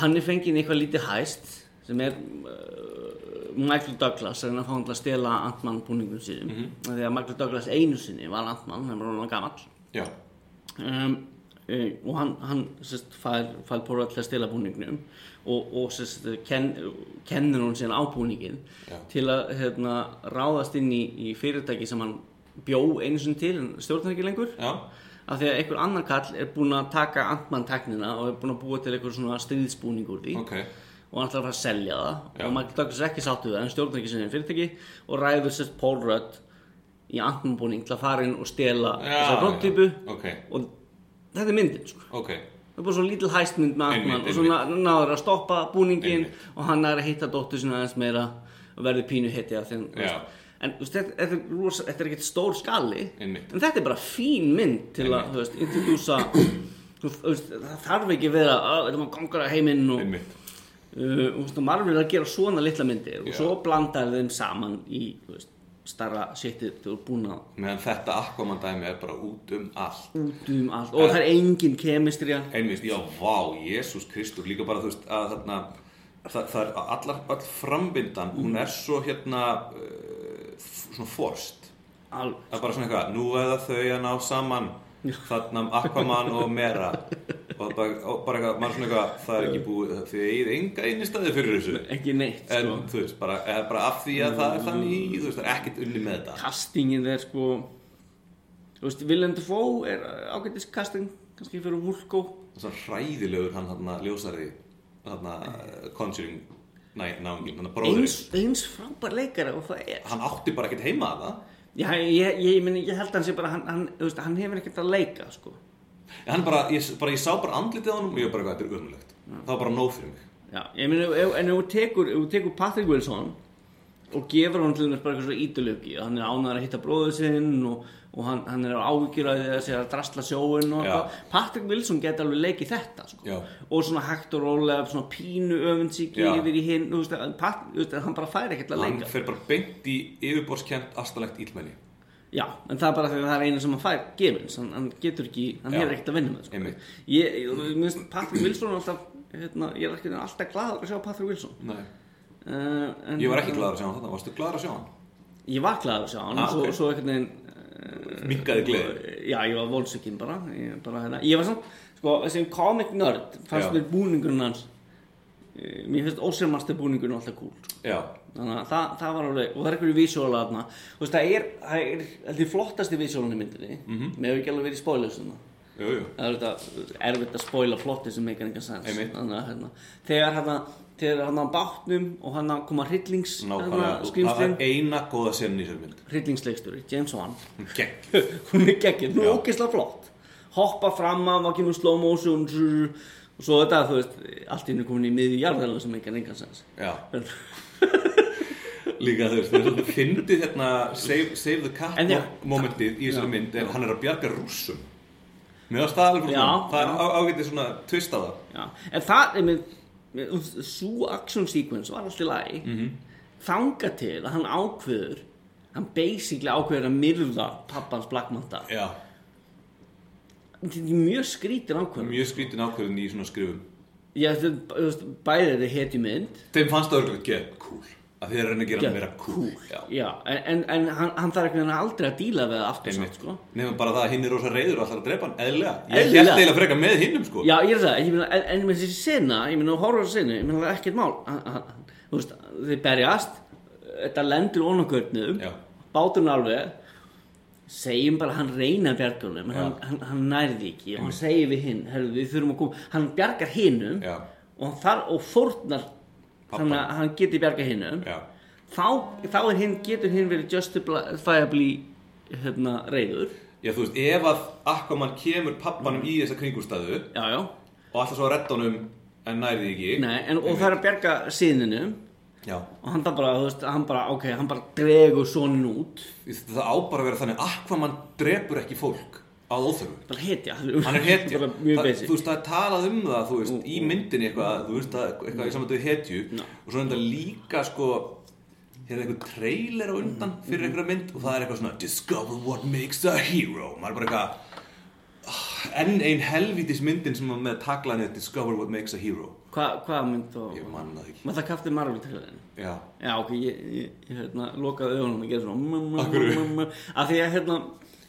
hann er fengið eitthvað lítið hæst sem er uh, Michael Douglas að hann til að stela Ant-Man búningum sínum. Mm -hmm. því að Michael Douglas einu sinni var Ant-Man, hann var gamall. Já, um, uh, og hann, hann sest, fær, fær Póra til að stela búningnum og, og sest, ken, kennir hún síðan á búningin Já. til að hérna, ráðast inn í, í fyrirtæki sem hann bjó einu sinni til en stjórnar ekki lengur. Já, af því að einhver annar kall er búinn að taka Ant-Man teknina og er búinn að búa til einhver svona stríðsbúning úr því. Ok. Og hann ætlar að fara að selja það. Já. og Michael Douglas er ekki sáttu við það en stjórnar ekki sinni fyrirtæki og ræður sérst Paul Rudd í Ant-Man búning til að fara inn og stela þessa prototypu. Ok, og þetta er myndin sko. ok. Það er bara svo lítil hæstmynd með Ant-Man Einmitt, og svo ná- náður að stoppa búningin Einmitt. og hann er að hitta dóttur sinna aðeins meira og verður pínu hitti af Já. En veist, þetta, þetta, er þetta er ekkert stór skali Einmitt. en þetta er bara fín mynd til að þú veist, introdusa það þarf ekki vera að þetta gangur að heiminn og, einmitt, uh, og og er að gera svona litla myndir og Já. svo blandar þeim saman í veist, starra shitið þú er búin að meðan þetta Aquaman dæmi er bara út um allt. Út um allt. Og það er engin kemistrija einmitt, já, vá, Jésús Kristur. Líka bara, þú veist, að þarna það, það er allar, all framvindan hún er svo hérna uh, svona forst alveg það er bara svona eitthvað, nú eða þau að ná saman þarna Aquaman og Mera. Og bara, og bara eitthvað, maður er svona eitthvað það er ekki búið, þið eigið enga eini staði fyrir þessu. Ekki neitt en sko. þú veist, bara, eða bara af því að það er þannig þú veist, það er ekkert unni með þetta. Castingin er sko þú veist, Willem Dafoe er ágættis casting kannski fyrir Vulko svo hræðilegur hann hann ljósari hann Conjuring næ, náungin, hann bróður eins, eins frábær leikari og það er. Hann átti bara ekkert heima að það Já, ég, ég, meni, ég held að hann sé bara hann, hann, veist, hann hefur ekkert að leika sko. En hann bara, ég, bara, ég sá bara andlitið á hann og ég var bara, þetta er umlegt það var bara nóg fyrir mig. Já, ég ef, en ef þú tekur, ef þú tekur Patrick Wilson og gefur hann til þess bara eitthvað svo ídulöki hann er ánæður að hitta bróður sinn og, og hann, hann er áhyggjur að því að drasla sjóin og eitthvað Patrick Wilson getur alveg leikið þetta sko. Og svona hægt og rólega svona pínu öfundsíki Já. yfir í hinn þú veist, Pat, þú veist, hann bara fær ekkert að hann leika fer bara beint í yfirborskent astalegt ílmenni Já, en það er bara þegar það er eina sem hann fær gefins, hann, hann getur ekki, hann hefur ekkert að vinna með sko. Einmitt. ég, ég, Patrick Wilson er alltaf, hérna, ég er alltaf glaður að sjá Patrick Wilson Nei. Uh, ég var ekki gladur að sjá hann þarna, varstu gladur að sjá hann? Ég var glaður að sjá hann, Ah, svo, ok. svo einhvern veginn uh, minkaði gleði Já, ég var volsökinn bara, ég, bara hérna, ég var samt, sko, þessi comic nerd fannst mér búningurinn hans eh, mér finnst ósérmaster búningurinn alltaf cool. Já, þannig að það, það var alveg og það er einhverju vísjóla þarna. Þú veist það er, það er heldur flottasti vísjólan í myndinni. Mm. -hmm. með hefur ekki alveg verið þarna jú, jú. Það er þetta erfitt að spoila flotti sem meikar engan sens þannig að hérna, þegar hérna þegar hann á bátnum og hann að koma hryllings er eina góða sen í sér mynd hryllingsleikstjóri, James Wan. Hún er geggir, hún er ógeðslega flott. Hoppa fram af, það kemur slow motion og svo þetta, þú veist, allt í hennu komin í miðju jarðarlega sem ekki er engan sens. Já. Líka þú veist, er svolítið fyndið hérna Save, save the cat En mo- momentið í þessari mynd er hann er að bjarga staðalega fyrir Já, svona Það er ágætið svona twist á það. Já, en það, ég mynd, svo action sequence var alltaf lagi. Mm -hmm. þanga til að hann ákveður hann basically ákveður að myrða pappans Black Manta. Já, þetta er mjög skrítin ákveður mjög skrítin ákvörðin í svona skrifum. Já, þetta er, þú veist, bæði þetta hetju mynd Þeim fannst það örgulega get cool að þeir reyna að gera hann meira cool, Já. Já, en, en, en hann, hann þarf ekki aldrei að díla við aftur samt, sko. Nefnum bara það að hinn er rosa reyður og ætlar að drepa hann. Eðlilega. Ég held eiginlega frekar með hinnum sko. Já, ég er það, ég meina, en, þessi sena, ég meina, á senu, ég meina, það er ekkert mál, hann, hann, þú veist, þeir berjast, þetta lendur ónagörnum, Já. báturinn alveg, segjum bara hann reyna en hann, hann, hann nærði ekki, og hann segir við hinn, herru, við þurfum að koma, hann bjargar hinnum, og hann og fórnar, þannig að hann geti bjarga hinnum, þá, þá hinn, getur hinn verið justifiably, hérna, reyður, já þú veist, ef að Aquaman kemur pappanum í þessa já, og ætlar svo að redda honum en nærði ekki. Nei, en, og það er að bjarga síðinum, Já, og hann bara, þú veist, hann bara, ok, hann bara dregur sonin út. Það á bara að vera þannig Aquaman drepur ekki fólk að óþörfu. Bara hetja hann er hetja. Það, þú veist það er talað um það þú veist, í myndinni eitthvað þú veist það, eitthvað í samanlega hetju Já. og svo er þetta líka sko hérna einhver trailer á undan fyrir einhverja mynd og það er eitthvað svona discover what makes a hero. Maður er bara eitthvað ah, enn ein helvítis myndin sem var með taglanið discover what makes a hero. Hva, hvað mynd og ég manna það ekki. Maður það kafti Marvel trailerin já, já ok, ég, ég, ég hérna, lokaði augunum og gerði svona mm, mm, mm, mm, af því að hérna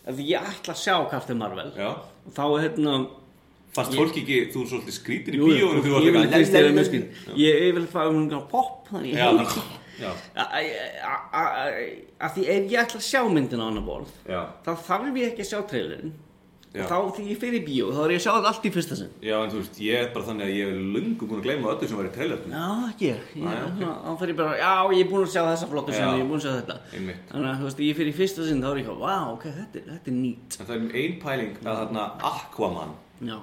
því ég ætla að sjá kafti Marvel já. þá er hérna fannst fólk ekki, þú er svolítið skrítin í bíóinu þú mjög eitthvað skil ég vil fá um einhverjum pop þannig ég heiti já, af því ef ég ætla að sjá myndina á annar borð þá þarf ég ekki að sjá trailerin. Og þá því ég fyrir bíó þá er ég að sjá þetta allt í fyrsta sinn Já, en þú veist, ég er bara þannig að ég er lungum búin að gleyma öllu sem var í trailerinu. Já, ekki ég. ég Nei, ok. svona, Þá fyrir ég bara, já, ég er búinn að sjá þessa Já. sinni, ég er búinn að sjá þetta. Einmitt. Þannig að, þú veist, ég fyrir í fyrsta sinn, þá er ég ekki, vá, ok, þetta, er- þetta er nýtt. En það er ein pæling að þarna Aquaman, Já,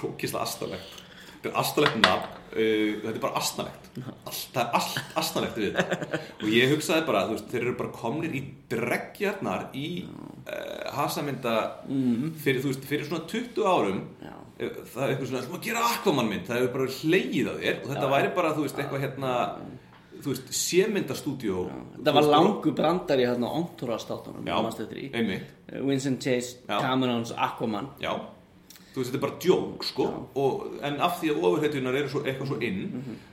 rókislega astalegt. Þetta er astalegt nafn, uh, þetta er bara asnalegt. Allt, það er allt asnalegt við þetta. Og ég hugsaði bara, þú veist, þeir eru bara komnir í dreggjarnar í uh, hasamynda fyrir, þú veist, fyrir svona 20 árum. já, Eh, Það er eitthvað svona, þú maður gera Aquaman mynd, það hefur bara hlegið að þér og þetta væri bara, þú veist, eitthvað hérna, þú veist, sémyndastúdíó. það var langu brandari hérna á Já, einmitt. Vincent Chase, Já. Camerons Aquaman. Já, þú veist, þetta er bara djók, sko, og, en af því að ofurheitunar eru svo, eitthvað svo inn,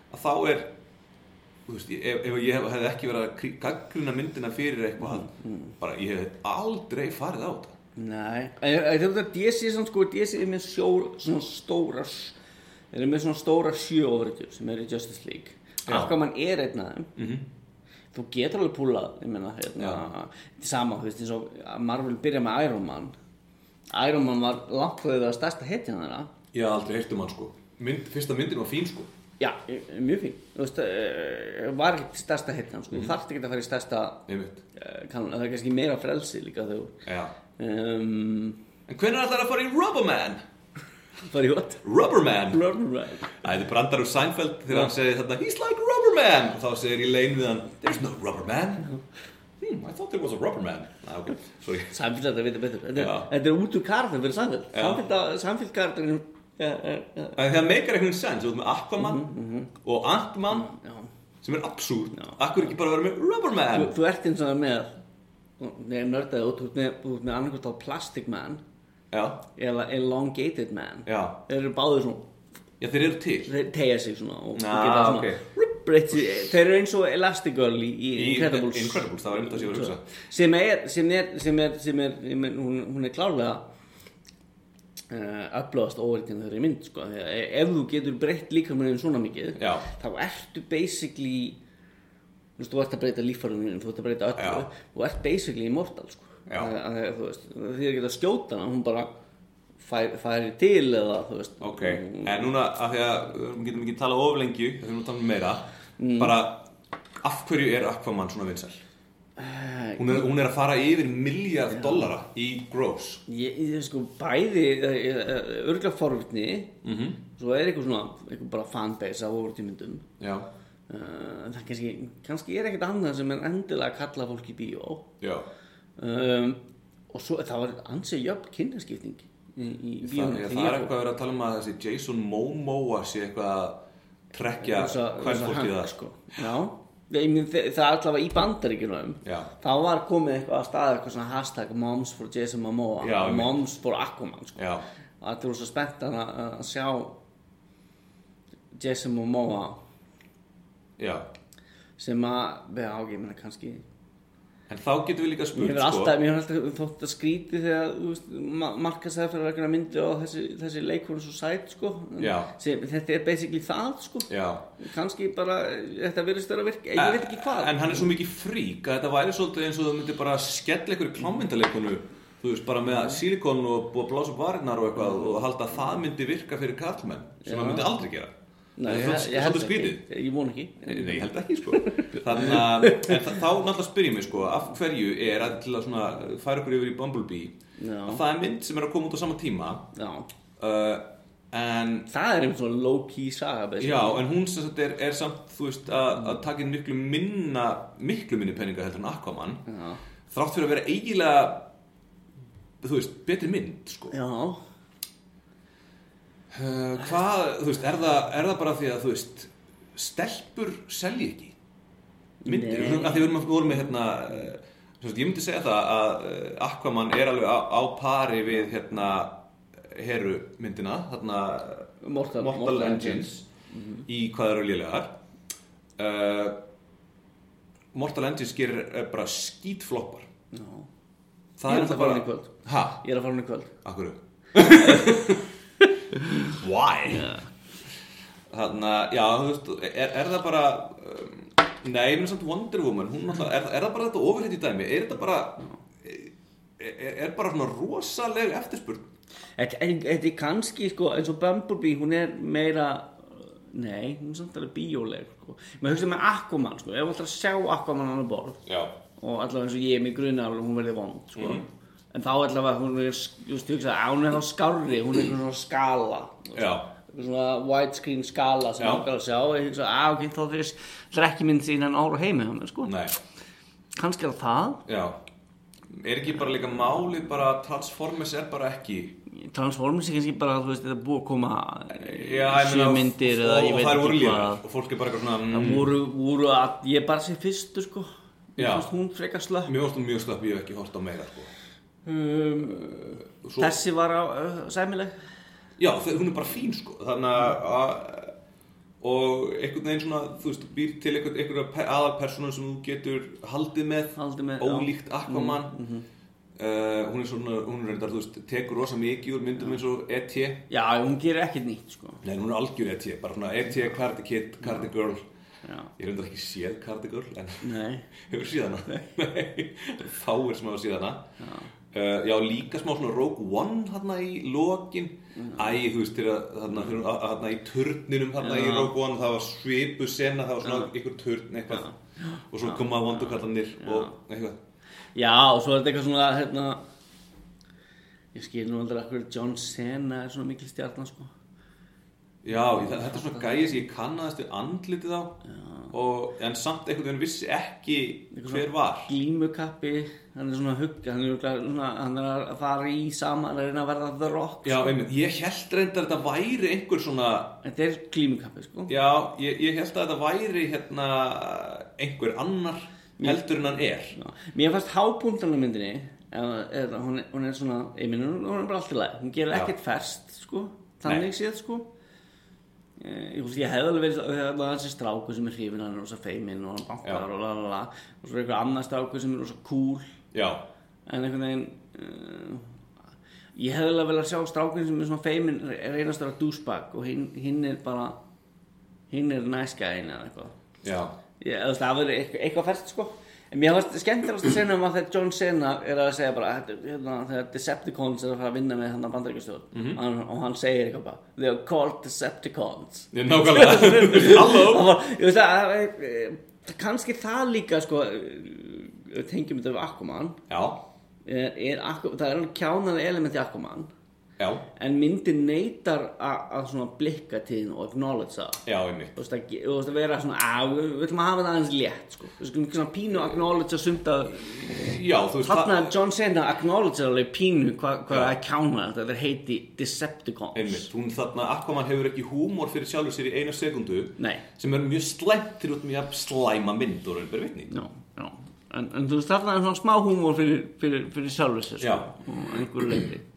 að þá er, þú veist, ef, ef ég hef, hefði ekki verið að gaggrina myndina fyrir eitthvað, bara ég hef aldrei farið á þetta. Nei, þetta er DC er samt sko, DC er með sjó, svona stóra, eru með svona stóra ofritur sem eru í Justice League. Já. Aquaman er einn af þeim. Mm þú getur alveg púlað ég meina, hérna, sama, þú veist, eins og að Marvel byrja með Iron Man Iron Man var langt frá því að stærsta hetjan þeirra Ég hef aldrei heyrt um hann, sko. Mynd, fyrsta myndin var fín, sko. já, e- mjög fín þú veist, uh, var ekki stærsta hetjan sko. þú þarft ekki að fara í stærsta uh, kann, það er kannski meira frelsi líka þegar um, En hvernig ætlar að fara í Rubberman? var ég what? Rubberman? Æ, þetta er brandar úr Seinfeld þegar hann segir þarna He's like Rubberman og þá segir ég lein við hann There's no Rubberman Hmm, I thought there was a Rubberman Næ, ok, sorry Samfélag þetta veitir betur. Þetta, Já. er- út úr karðin fyrir karðin ja, ja, ja. En það meikar einhvern sens, þú ert með Aquaman og Ant-Man Já. sem er absúrt. Akkur ekki bara vera með Rubberman Þú, þú ert eins og með Nei, nördaði út, þú ert með, annarkvæmt á Plastic Man Já, eða Elongated Man. Já, Þeir eru báður svona, já, þeir eru til. Þeir tegja sig svona og Já, geta svona. Breytt sig- Þeir eru eins og Elastigirl í, í, Í Incredibles Incredibles, það var einmitt það ég var að hugsa sem er, sem er, sem er, sem er, hún, hún er klárlega uh, upplöðast óverkinn þegar ég mynd sko. Að e- ef þú getur breytt líka með svona mikið Já. þá ertu basically þú veist, þú ert að breyta líffarunum þú ert að breyta öllu, þú ert basically immortal sko. Já. að, að, þú veist, því að geta skjóta hana hún bara fær, færi til eða þú veist. Ok, en núna af því að við getum ekki talað of lengi þegar við að tala meira bara af hverju er Aquaman svona vinsæl? Eh, Hún er, hún er að fara yfir miljard dollara í gross. Ég, ég sko bæði örgla forvitni mm -hmm. svo er eitthvað svona, eitthvað bara fanbase af overtímyndum. Já, uh, það kannski, kannski er ekkert annað sem er endilega að kalla fólk í bíó. Um, og svo það var ansið jöfn kynnaskipting í, í Það, það er eitthvað að vera að tala um að þessi Jason Momoa sé eitthvað að trekja hvern fólkið það sko. já, það er allavega í bandaríkjunum. Þá var komið eitthvað að staða eitthvað svona hashtag moms for Jason Momoa. Já, moms for Aquaman sko. Og allir voru svo spennt að, að sjá Jason Momoa já. sem að, ég meina kannski En þá getum við líka Mér spurt hefur alltaf, mér hefur alltaf þótt að skríti þegar, þú veist, ma markasæður fyrir að myndi og þessi, þessi leikonu svo sæt, sko. En þetta er basically það, sko. Já Kannski bara, þetta virðist vera að virka, ég veit ekki hvað. En hann er svo mikið frík að þetta væri svolítið eins og það myndi bara skella ykkur í klámyndaleikonu Þú veist, bara með silikon og blása upp varirnar og eitthvað og halda að það myndi virka fyrir karlmenn sem hann myndi aldrei gera Nei, er ég, ég held svolítið skrítið ekki, ég von ekki. Nei, ég held ekki sko Þannig að, þá náttúrulega spyr ég mig sko af hverju er að til að svona færa okkur yfir í Bumblebee Já. að það er mynd sem er að koma út á sama tíma uh, en Það er einhvern svona low-key saga, já, en hún sem sagt er, er samt, þú veist, að, að taka inn miklu minna miklu minni peninga heldur en Aquaman Já. þrátt fyrir að vera eiginlega þú veist, betri mynd sko Já. Uh, hvað, þú veist, er það, er það bara því að þú veist, stelpur selji ekki myndir, Nei. að því við vorum með hérna uh, sem sagt, ég myndi segja það að uh, Aquaman er alveg á, á pari við hérna heru myndina, þarna Mortal, Mortal, Engines í hvað eru lélegar uh, Mortal Engines gerir bara skítfloppar Já. það Ég er að fara hann í kvöld. ha, Ég er að fara hann í kvöld. akkur why? Þannig að, já, þú veist er, er það bara um, nei, ég er samt Wonder Woman hún náttúrulega, er, er það bara þetta ofurhitt í dæmi? Er þetta bara er, er bara svona rosaleg eftirspurn? Þetta er kannski, sko, eins og Bumblebee, hún er meira, nei, hún er samt alveg bíóleg, sko. Maður hugsa með Aquaman, sko, ef þú ætlar að sjá Aquaman hann að borð, já, og allavega eins og ég er mig alveg hún verði vond, sko. En þá allavega, hún er, þú veist, hugsa, að hún er þá skárri, hún er eitthvað svona skala, þú veist. já, eitthvað svona widescreen skala sem Já. okkar að sjá og ég hugsa, að ok, þá fyrir drekkimynd síðan ára heimi hann, sko. nei Kannski er það, já, er ekki bara líka máli bara Transformers er bara ekki Transformers er kannski bara, þú veist, þetta er búið að koma já, ég sjö meina, myndir og, og ekki lífar hvað. og fólk er bara eitthvað svona Það mm, voru, voru að, ég bara sé fyrstu sko Mér fannst hún frekar mér hún mjög slapp, ég hef ekki hort á meira sko. Um, Svo- Þessi var á, uh, sæmileg. Já, hún er bara fín sko. Þannig að og einhvern veginn svona, þú veist, býr til einhver, einhverja aðalpersonu sem þú getur haldið með, Haldið með, já. Mm, ólíkt Aquaman. Uh, hún er svona, hún er reyndar, þú veist, tekur rosa mikið úr myndum eins og E.T. Já, hún gerir ekkert nýtt sko. Nei, hún er algjör E.T. bara svona E.T. Cardi Kid, Cardi Girl. Já, ég reyndar ekki séð Cardi Girl en nei. hefur séð hana. Nei, fáir sem hafa séð hana Uh, já, líka smá svona Rogue One hérna í lokin. Æ, þú veist, þegar, þarna í turninum hérna í Já. Rogue One það var svipu sena, það var svona einhver turn eitthvað. Og svo koma vondukallanir og eitthvað. Já, og svo er þetta eitthvað svona, hérna Ég skil nú aldrei að hverju John Cena er svona mikil stjarnan sko. Já, þetta er svona gæði sem ég kannaðist við andlitið á og, en samt einhvern veginn vissi ekki hver var. Glímukappi, hann er svona hugg hann er, svona, hann er að fara í saman að reyna að verða The Rock Já, sko. ég held reyndar að þetta væri einhver svona Þetta er glímukappi sko. Já, ég, ég held að þetta væri hérna einhver annar heldur en hann er. Já. Mér fannst hábúndan á myndinni hún, er, hún er svona ég minn, hún, er bara allt í lagi. Hún gerir ekkert ferst sko, þannig séð sko ég, ég hefði alveg verið það var þessi stráku sem er hrifin hann er rosa feiminn og hann bankar Já. og la la la. Og svo er eitthvað annar stráku sem er rosa cool. Já, en einhvern veginn uh, ég hefði alveg vel að sjá strákun sem er svona feiminn reynast að vera douchebag og hinn, hinn er bara hinn er næskæðin eða eitthvað. Eða það verður eitthvað, færst sko en mér fannst skemmtilegast að segja um að þegar John Cena er að segja bara hérna, þegar Decepticons er að fara að vinna með hann að bandaríkjastjórn. Mhm. og hann segir eitthvað bara they are called Decepticons. Ég nákvæmlega. Halló? Að það er, eh, líka sko eh, tengjum þetta við Aquaman. Já, er, er, Aqu- það er alveg kjánaði element í Aquaman Já, en myndin neytar að að svona blikka til þín og acknowledge það. Þú veist að, þú veist að vera svona að við ætlum að hafa það aðeins létt sko. skulum ekki svona pínu acknowledge að þú veist þarna John Cena acknowledge alveg pínu hvað hva að kjána þetta er heiti Decepticons. Einmitt, hún þarna, Aquaman hefur ekki húmor fyrir sjálfur sér í eina sekundu nei, sem er mjög slæmt til út með að slæma mynd og raunberi vitni. Já, já en, en þú veist þarna er svona smá húmor fyrir, fyrir, fyrir sjálfur sér sko, og einhverju leiti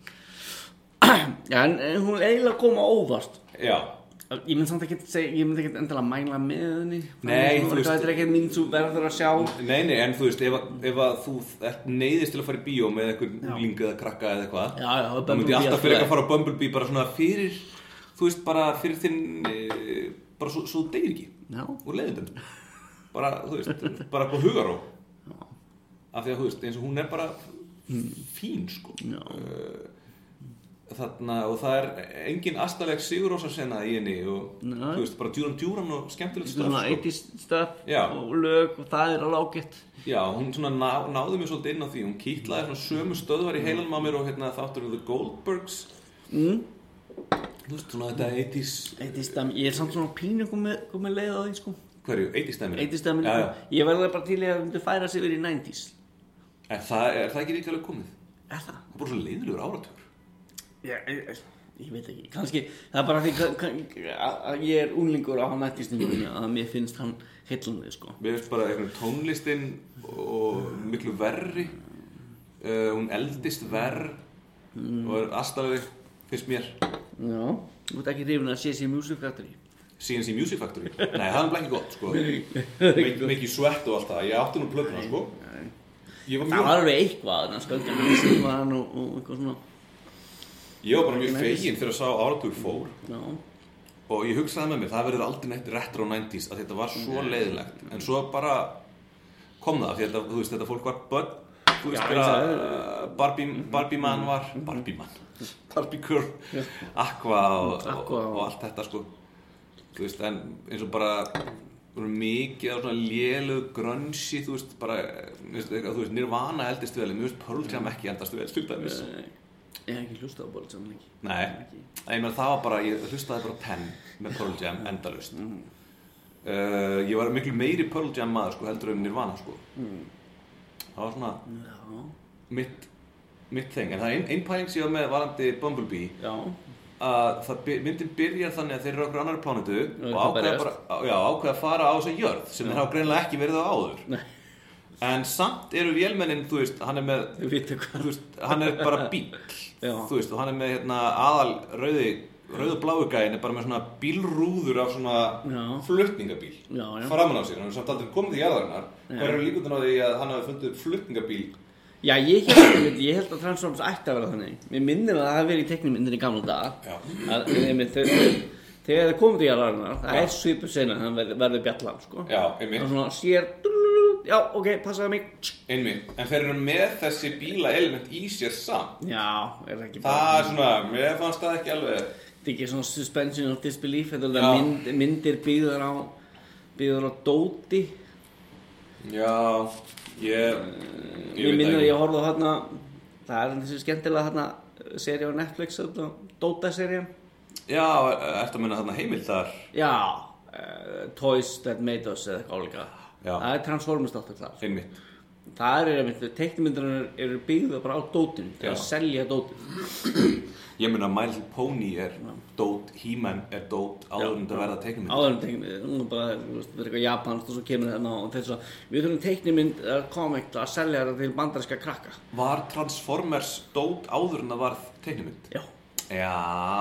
en, en hún er eiginlega að koma óvart. Já, ég mynd samt ekki segja, ég mynd ekki endilega mæla með henni. Nei, þú þú veist- þetta er ekki mynd þú verður að sjá. Nei, nei, en þú veist ef, að- ef að þú ert neyðist til að fara í bíó með einhver úlinga eða krakka eða eitthvað já, já, þá myndi ég alltaf fyrir ekki að fara á Bumblebee bara svona fyrir þú veist, bara fyrir þinn e, bara svo, svo þú deyr ekki. Já, úr leiðindum. Bara, þú veist, bara på hugaró af því að, þú veist, eins og hún er bara fín, sko. Já, þarna, og það er engin astaleg sigurósa sena í henni og, Nei. þú veist, bara djúran djúran og skemmtilegt svona stöf, sko. 80s stuff Já. og lög og það er alveg ágætt Já, hún svona ná, náði mér svolítið inn á því hún kýtlaði svona sömu stöðvar í heilanum á mér og hérna þáttur The Goldbergs mm. þú veist, svona þetta 80s 80s stem, ég er samt svona pínu komið komi leið á því sko hverju, 80s stemmir 80s stem, Já, já. ég verði bara til að það færa sig yfir í 90s Er það, er það ekki líka alveg komið? er það? Það er bara svo leiðilegur áratur ég, ég, ég veit ekki, kannski það er bara því að ég er unlingur á 90s stemmingunni að mér finnst hann heillandi sko. Mér finnst bara einhvern tónlistin og miklu verri. Uh, hún eldist verr Mm. og er astaleg finnst mér. Já, þú veit ekki hrifin að sé sér Music Factory? CNC Music Factory? Nei, það er bara ekki gott sko. Mik- Mikið svett og allt það, ég átti nú plötuna sko. var það var alveg eitthvað þannig að sköldan var hann og eitthvað svona Ég var bara mjög fegin þegar að sá áratug fór. Já, og ég hugsaði með mér, það verður aldrei neitt retro 90s að þetta var svo leiðilegt en svo bara kom það því að þetta, þú veist, þetta fólk var börn. Þú veist, ég sagði- uh, Barbie, Barbie man var Barbie man, Barbie girl. Aqua og, Aqua og, og allt þetta sko. Þú veist, en eins og bara mikið af svona lélug grönsi, þú veist, bara þú veist, eitthvað, þú veist, Nirvana eldist vel en mér veist Pearl Jam ekki endast vel, til dæmis. Nei, ég hef ekki hlustað á bólit saman ekki. Nei, ég meina það var bara, ég hlustaði bara Ten með Pearl Jam endalust Mm. uh, Ég var miklu meiri Pearl Jam maður sko heldur um Nirvana sko. Mm. Það var svona já, mitt, mitt þeng En það er ein, ein pæling sem ég var með varandi Bumblebee. Já, að það by- myndin byrjar þannig að þeir eru okkur annar plánutu og ákveða bara, já, ákveða að fara á þessa jörð sem þeir hafa greinilega ekki verið á áður. Nei, En samt eru vélmennin, þú veist, hann er með hvað veist, hann er bara bíl þú veist, og hann er með hérna, aðal rauði, rauðu bláu gæin er bara með svona bílrúður af svona Já. flutningabíl Já, já. framan á sér, hann er samt aldrei komið til jarðarinnar. Hver eru líkundan á því að hann hafi fundið flutningabíl? Já, ég held, ég held að Transformers ætti að vera þannig. Mér minnir að það hafi verið í teknimyndinni í gamla dag að einmitt, þau, þegar það komið til jarðarinnar það er svipu sena hann verður, verður bjallan sko. Og svona sér já, ok, passaði mig. Einmitt, en þeir eru með þessi bíla element í sér samt. Já, er það ekki það er svona, mér fannst það ekki alveg þetta er ekki svona suspension of disbelief þetta er það mynd, myndir byggðar á byggðar á dóti. Já, ég ég minnir að ég horfði á þarna það er þessi skemmtilega þarna seri á Netflix þarna, Dóta-serían. Já, ertu að menna þarna heimildar Já, uh, Toys That Made Us eða eitthvað álíka. Það er Transformers þáttur þar. Einmitt. Það er einmitt, teiknumyndunar eru byggða bara á dótinu til að Já. selja dótinu Ég meina My Little Pony er dót, He-Man er dót áður en þetta verða teiknumynd Áður en teiknumynd, hún er bara, það er eitthvað japansk og svo kemur þarna og þess að við þurfum teiknumynd uh, komik að selja þetta til bandarinska krakka. Var Transformers dót áður en það var teiknumynd? Já, Já,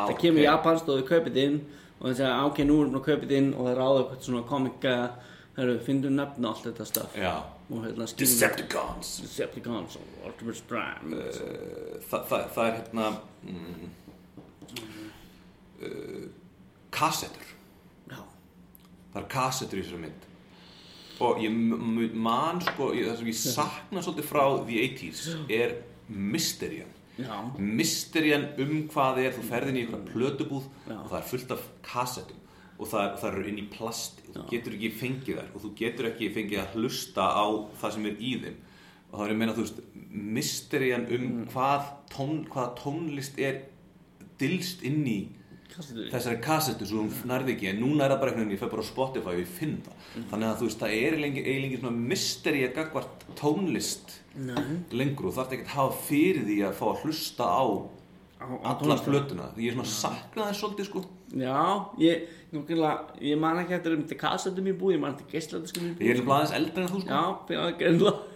það kemur japansk og þau kaupið inn og þess að ok, nú erum við kaupið inn. Og það er áður eitthvað eru, finnum nöfn og allt þetta staf hérna Decepticons. Decepticons og Optimus Prime. Uh, það, það, það er hérna mm, uh, kassettur Já, Það er kassettur í þessari mynd. Og ég man sko ég, það sem ég sakna svolítið frá the 80s er mysterjan já, mysterjan um hvað er þú ferðin í einhverja plötubúð Já. og það er fullt af kassettum og það, það eru inn í plasti. Og þú getur ekki fengið þær og þú getur ekki fengið að hlusta á það sem er í þeim. Og þá er að meina þú veist mysterjan um Mm. hvað tón, hvaða tónlist er dilst inn í Kassetur. þessari kassettu sem hún nærði ekki. En núna er það bara einhvern veginn, ég fer bara á Spotify og ég finn það. Mhm. þannig að þú veist, það er eiginlega svona mysteri að gagvart tónlist Nei. lengur og þarf ekki að hafa fyrir því að fá að hlusta á alla því ég er svona sakna þess svolítið sko Já, ég, ég man ekki eftir um til kassetum í búi, ég man eftir geisladiskum í búi. ég er svona aðeins eldri en þú sko. Já,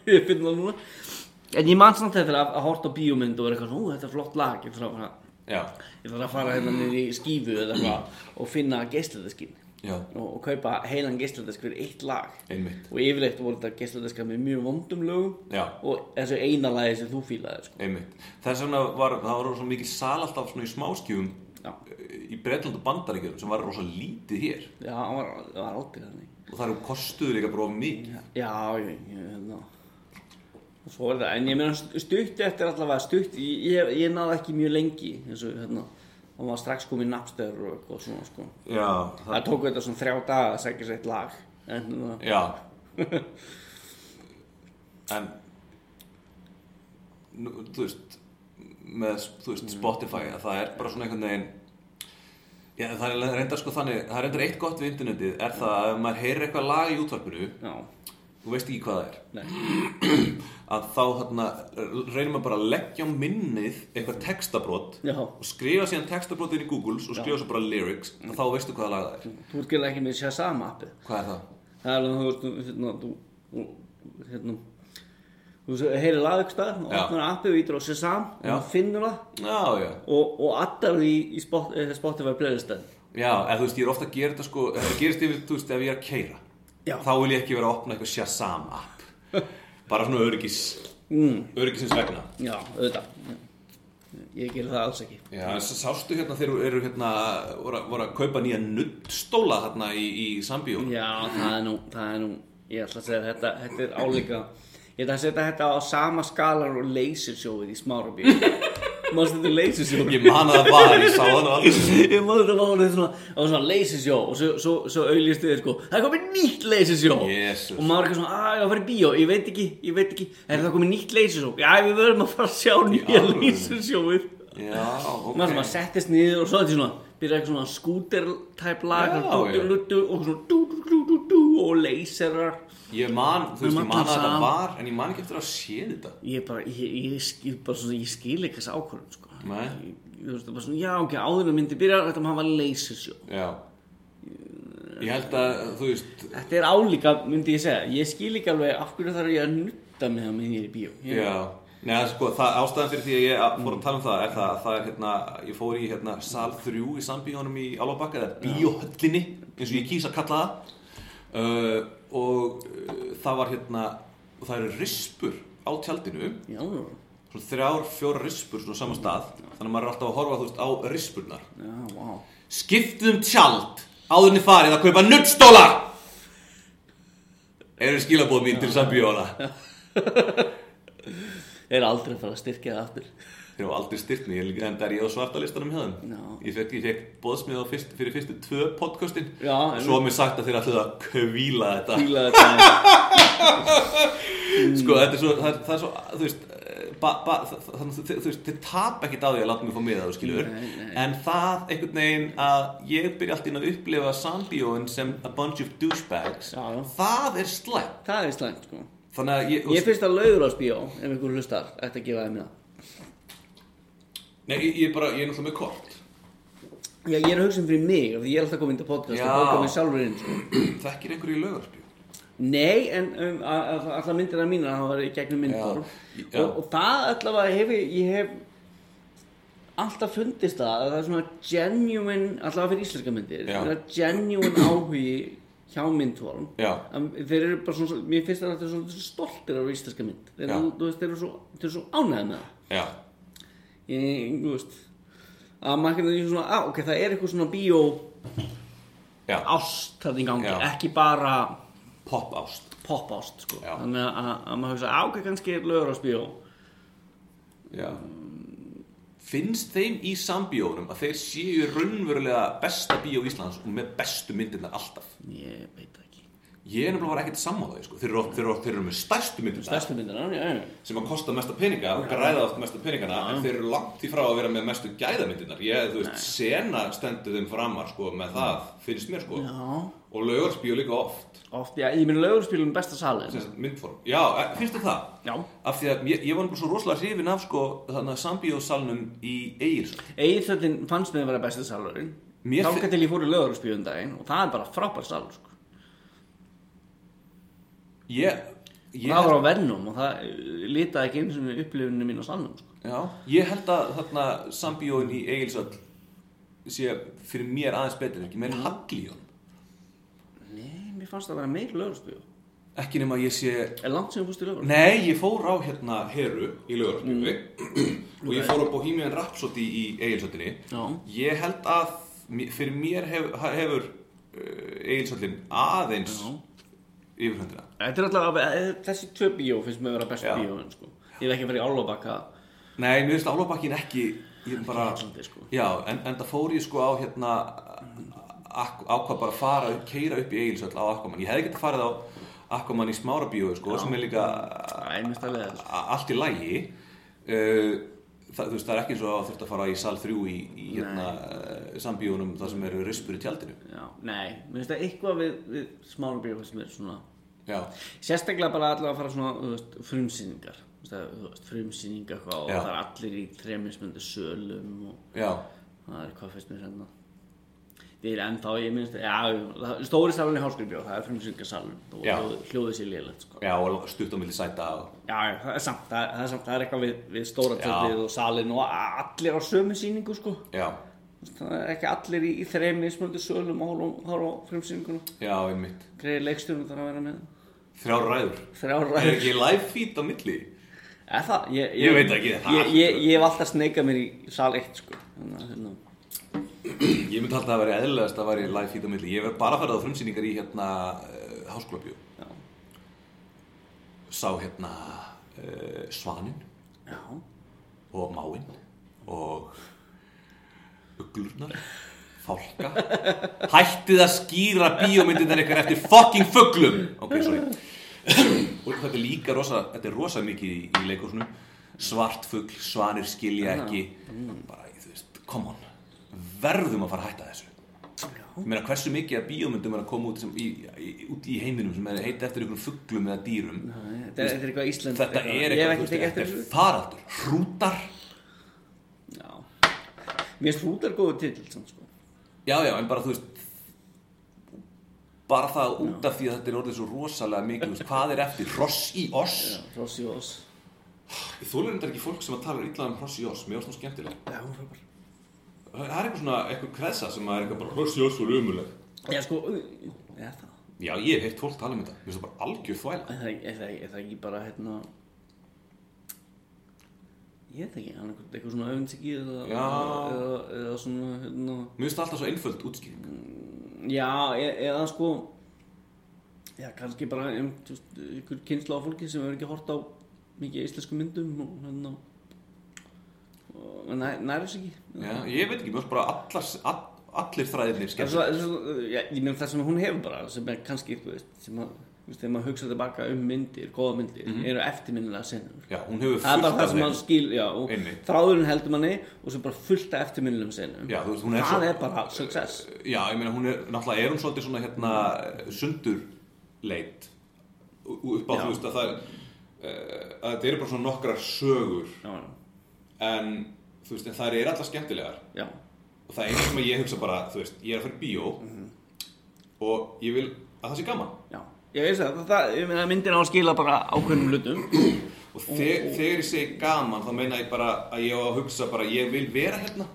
ég finn það núna. En ég man samt eftir að, að horta bíómynd og vera eitthvað svona, þetta er flott lag, ég þarf að ég að fara hérna niður í skífu eða eitthvað og finna geisladiskin já, og, og kaupa heilan geisladisk fyrir eitt lag. einmitt. Og yfirleitt voru þetta geisladiskar með mjög vondum lögum já, og þessu eina lagi sem þú fílaði, sko. einmitt. Þess vegna var, það var svo mikil sal alltaf svona í smáskjúum í Breitland og Bandaríkjum sem var rosa lítið hér. Já, það var, það var aldrei þannig. og það eru kostuðu líka of mikið. Já, ég, ég, hérna. Og svo er það, en ég meina stutt eftir allavega stutt, ég, ég, náði ekki mjög lengi eins og hérna. Og var strax komið nafnstöður og eitthvað svona sko. Já, það tók þetta svona þrjá daga að segja sér eitt lag en hérna, Já. En nú, Þú veist með þú veist, Spotify að það er bara svona einhvern veginn Já, það er reyndar sko þannig það er reyndar eitt gott við internetið er það að ef maður heyrir eitthvað lag í útvarpinu já, þú veist ekki hvað það er. Nei, að þá hérna, reynir maður bara að leggja minnið eitthvað textabrót já. og skrifa síðan textabrótin í Google og skrifa svo bara lyrics og þá veistu hvaða lag það er. Þú ert ekki með Shazam appið. Hvað er það? það er alveg, þú veist, hérna, þú- hérna þú ekki stað og opnar appið og ítur á Shazam og þú finnur það. Já, já. Og, og addar því í spot, eh, Spotify playlistað Já, eða þú veist, ég er ofta að gera þetta sko, þetta gerist yfir, þú veist, ef ég er að keira Já. þá vil ég ekki vera að opna eitthvað Shazam app. Bara svona öryggis mm. öryggisins vegna. Já, auðvitað. Ég ger það alls ekki. Já, en sástu hérna þegar eru hérna voru, að- voru að kaupa nýja nuttstóla hérna í, í Sambíu Já, það er nú, það er nú Ég ætla að segja að þetta, þetta er álíka Ég ætla að setja þetta á sama skalar og lasersjóið í smárabíu Mástu þetta lasersjóð? Ég man að það var, ég sá það alveg Ég mástu þetta var þetta svona, það var svona lasersjó og svo, svo, svo auðlistu þið sko Það er komið nýtt Jesus. Og maður er eitthvað svona, að ég var að fara í bíó Ég veit ekki, ég veit ekki Er það komið nýtt lasersjó? Já, við verðum að fara að sjá nýja ok maður sem að settist niður og svo þetta svona byrja eitthvað svona skúter-type lag og svona og leyserar. Ég man, þú veist, ég man að þetta var en ég man ekki eftir að sé þetta. Ég bara, ég, ég skil bara svona, ég skil ekki þessa ákvörðun sko. Nei. ég veist, bara svona, já ok, áður en myndi byrja þetta maður hafa leysersjó Já. Ég held að, þú veist þetta er álíka, myndi ég segja. Ég skil ekki alveg af hverju þarf ég að nutta með það með ég er í bíó. Ég, Já, neða sko, það, ástæðan fyrir því að ég fór að tala um það er það að það er hérna, ég fór í hérna sal 3 í sambíónum í Álfabakka eða bíóhöllinni, eins og ég kýsa að kalla það uh, og uh, það var hérna, og það eru rispur á tjaldinu, já, svona þrjár, fjóra rispur svona á sama stað, þannig að maður er alltaf að horfa þú veist á rispurnar. já, vá Skiptið um tjald, áðurni farið að kaupa nuttstóla! Eru skilabóð mín til sambíóna? ég er aldrei að fara að styrkja það aftur Þeir hafa aldrei styrt mig, ég enda er ég á svarta listanum hjá þeim. Já. Ég fekk, fekk bóðsmið fyrst, fyrir fyrstu tvö podcastin. Já, en- Svo var mér sagt að þeir ætluðu að kvíla þetta. Fíla þetta Sko, þetta er svo, það það er svo, þú veist það, það, það, þeir tap ekkert á því að láta mig fá miða þú skilur. Nei, nei. En það einhvern veginn að ég byrja alltaf inn að upplifa Sambíóin sem a bunch of douchebags Já. Það er slæmt. Það er slæmt sko. Ég, Ég finnst að laugur á spíó ef ykkur hlustar, ætti að gefa þeim það Nei, ég, ég bara, ég er náttúrulega með kort. Já, ég er að hugsa um fyrir mig, af því ég er alltaf komin til podcast Já. og bóka mig sjálfur inn sko. Þekkir einhverju í laugarspjó Nei, en um, alltaf myndir að mína það var í gegnum myndform Já, og, og það allavega hef ég, ég hef alltaf fundist það að það er svona genuine, allavega fyrir íslenska myndir Já. það er genuine áhugi hjá myndform Já, Að þeir eru bara svona, mér finnst það að þeir eru svona stoltir af íslenska mynd. Þeir Já. eru, þú veist, þeir eru svo, þeir eru svo ánægð með það. Já, ég, þú veist að maður er svona, á, ok, það er eitthvað svona bíó já ást þarna í gangi, Já. ekki bara Pop ást pop ást, sko Já. þannig að, að maður hugsa, á, ok, kannski er lögur á bíó Já Finnst þeim í sambíónum að þeir séu raunverulega besta bíó Íslands og með bestu myndirnar alltaf? ég veit ekki ég er nefnilega bara ekkert sammálaði sko. þeir, eru þeir, eru þeir eru með stærstu myndina Stærstu myndina, já, já. sem að kosta mesta peninga græða oft mesta peningana en þeir eru langt í frá að vera með mestu gæðamyndinar ég, þú veist, sena stendur þeim framar sko, með það, finnst mér sko. Já, og laugarsbíu líka oft. Oft, já, ég minn lögurspilum besta salin. sem sagt, myndform, já, eh, finnst þér það? Já. af því að ég, ég var nefnilega svo rosalega hrifin af sko, þannig að sambíósalnum í Egilsson Egilsöldin fannst mér að vera besti salurinn. Mér Þángar til ég fór í lögurspilum daginn og það er bara frábær salur, ég, ég, það var á vennum og það eh, litaði ekki eins og upplifuninu mín á salnum, sko. já, ég held að þarna sambíóin í Egilsson sé fyrir mér aðeins betur ekki meira hagl í hann Nei, mér fannst það að vera meir lögurspilum. ekki nema ég sé Er langt sem þú fórst í lögurspilum? Nei, ég fór á hérna Heru í lögarspjöfi og ég fór á Bohemian Rhapsody í Egilsöldinni Já. Ég held að mér- fyrir mér hef, hefur uh, Egilsöldin aðeins Já. Yfirhundina Þetta er alltaf, eh, þessi tvö bíó finnst mér að vera bestu Já. bíóin, sko. Ég hef ekki farið í Álfabakka. Nei, mér finnst Álfabakkin ekki ég bara, Íslandi, sko. Já, en, en það fór ég sko á hérna ákvað bara að fara, keira upp í Egilsöld á Akvaman Ég hefði getað farið á Akvaman í Smára bíói sko, sem er líka er að allt í lægi uh, það, veist, það er ekki eins og að þurft að fara í sal 3 í, í hérna, uh, sambíunum þar sem eru rispur í tjaldinu. Já, nei, mér finnst það eitthvað við, við smára bíó sem er svona já, Sérstaklega bara allavega að fara svona, frumsýningar. Þú veist, að- þú veist, frumsýninga eitthvað og það er allir í þremismöndu sölum og já, það er hvað fyrst mér hérna Erum ennþá, ég minnst, já, stóri salun í Háskólabjó, það er frumsýningarsalun og hljóðið sér lélegt, sko. Já, og stutt á milli sæta og, Já, það er samt, það er, það er, samt, það er eitthvað við, við stóra tjöldið og salin og allir á sömu sýningu, sko. Já, Það er ekki allir í, í þremismöndu sölum og horfa á frumsýninguna. Já, einmitt. Greið leikstjórnum þarf að vera með. Þrjár ræður. Þrjár er ræður. ekki live feed á milli? Er það? Ég, Ég veit ekki, Ég, er ég, ég hef alltaf sneikað mér í sal 1 sko. Þannig hérna ég myndi alltaf að vera eðlilegast að væri live feed á milli. Ég verð bara að fara á frumsýningar í hérna uh, háskólabjó sá hérna uh, Svanin já, og Máin og uglurnar. Fálka. Hættið að skýra bíómyndirnar ykkar eftir fucking fugglum ok, sorry. Og þetta er líka rosa, þetta er rosa mikið í, í leikursunum svart fuggl, svanir skilja ekki. Bara, þú veist, come on verðum að fara að hætta þessu. Ég meina hversu mikið að bíómyndum er að koma út, sem, í, í, út í heiminum sem er heiti eftir ykkur fugglum eða dýrum? Þetta er, þetta er eitthvað Ísland þetta er Ég eitthvað, þú er faraldur. Hrútar. Já. Mér finnst hrútar góðu samt sko. Já, já, en bara þú veist bara það út af því að þetta er orðið svo rosalega mikið, þú veist, hvað er eftir? Hross í oss? Já, Rossi og Oss. Ég þólir þetta ekki fólk sem að tala illa um Hross í oss. Mér finnst það skemmtilega Já, Það er eitthvað svona, eitthvað kreðsa sem að er eitthvað bara í oss var umuleg Já, sko, er það Já, ég hef heilt fólk tala um þetta, mér finnst það bara algjör þvæla. Er það, er er ekki bara hérna Ég veit ekki, hann eitthvað, eitthvað svona öfundsiki eða, eða, eða svona, hérna. Mér finnst það alltaf svo einföld útskýring. Já, e eða sko Já, kannski bara ykkur kynsla á fólki sem hefur ekki hort á mikið íslensku myndum og hérna og næ- nær þess ekki. Já, ég veit ekki, finnst bara allar, all, allir Það skemmtilega svo, það svo, já, það sem hún hefur bara sem er kannski, sem að þegar maður hugsa tilbaka um myndir, góða myndir eru eftirminnilega senur. Já, hún hefur það bara fullt það af sem þeim. já, þráðurinn heldur manni og sem bara fullt af eftirminnilegum senum. Já, veist, hún er það svo- er bara success. Já, ég meina, hún er, náttúrulega er hún svolítið svona hérna sundurleit. Upp á, Já. þú veist, að það uh, að þetta eru bara svona nokkrar sögur. Já, en, þú veist, en þær eru allar skemmtilegar. Já, og það er einu sem ég hugsa bara, þú veist, ég er að fara í bíó og ég vil að það sé gaman. Já. Ég veist það, það, ég meina myndin á að skila bara ákveðnum hlutum. Og þeg, þegar ég segi gaman þá meina ég bara að ég á að hugsa bara ég vil vera hérna,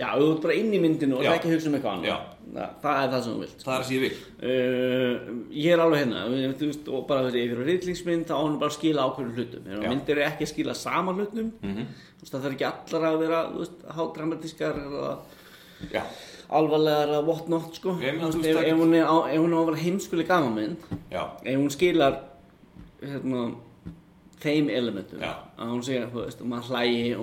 já, þú ert bara inn í myndinu og það er ekki að hugsa um eitthvað annað. Það, það er það sem þú vilt. Það er það sem ég vil. Uh, ég er alveg hérna þú veist, og bara þessi yfir reyðlingsmynd þá á hann bara að skila ákveðnum hlutum. Þegar myndir eru ekki að skila sama hlutum Mhm. þú veist, það þarf ekki allar að vera þú veist, hádramatískar eða alvarlegar eða what not sko. Ég veist, ef, ef, hún er á, að vera heimskuli gamanmynd já, ef hún skilar hérna, þeim elementum að hún segja, þú veist, hlægi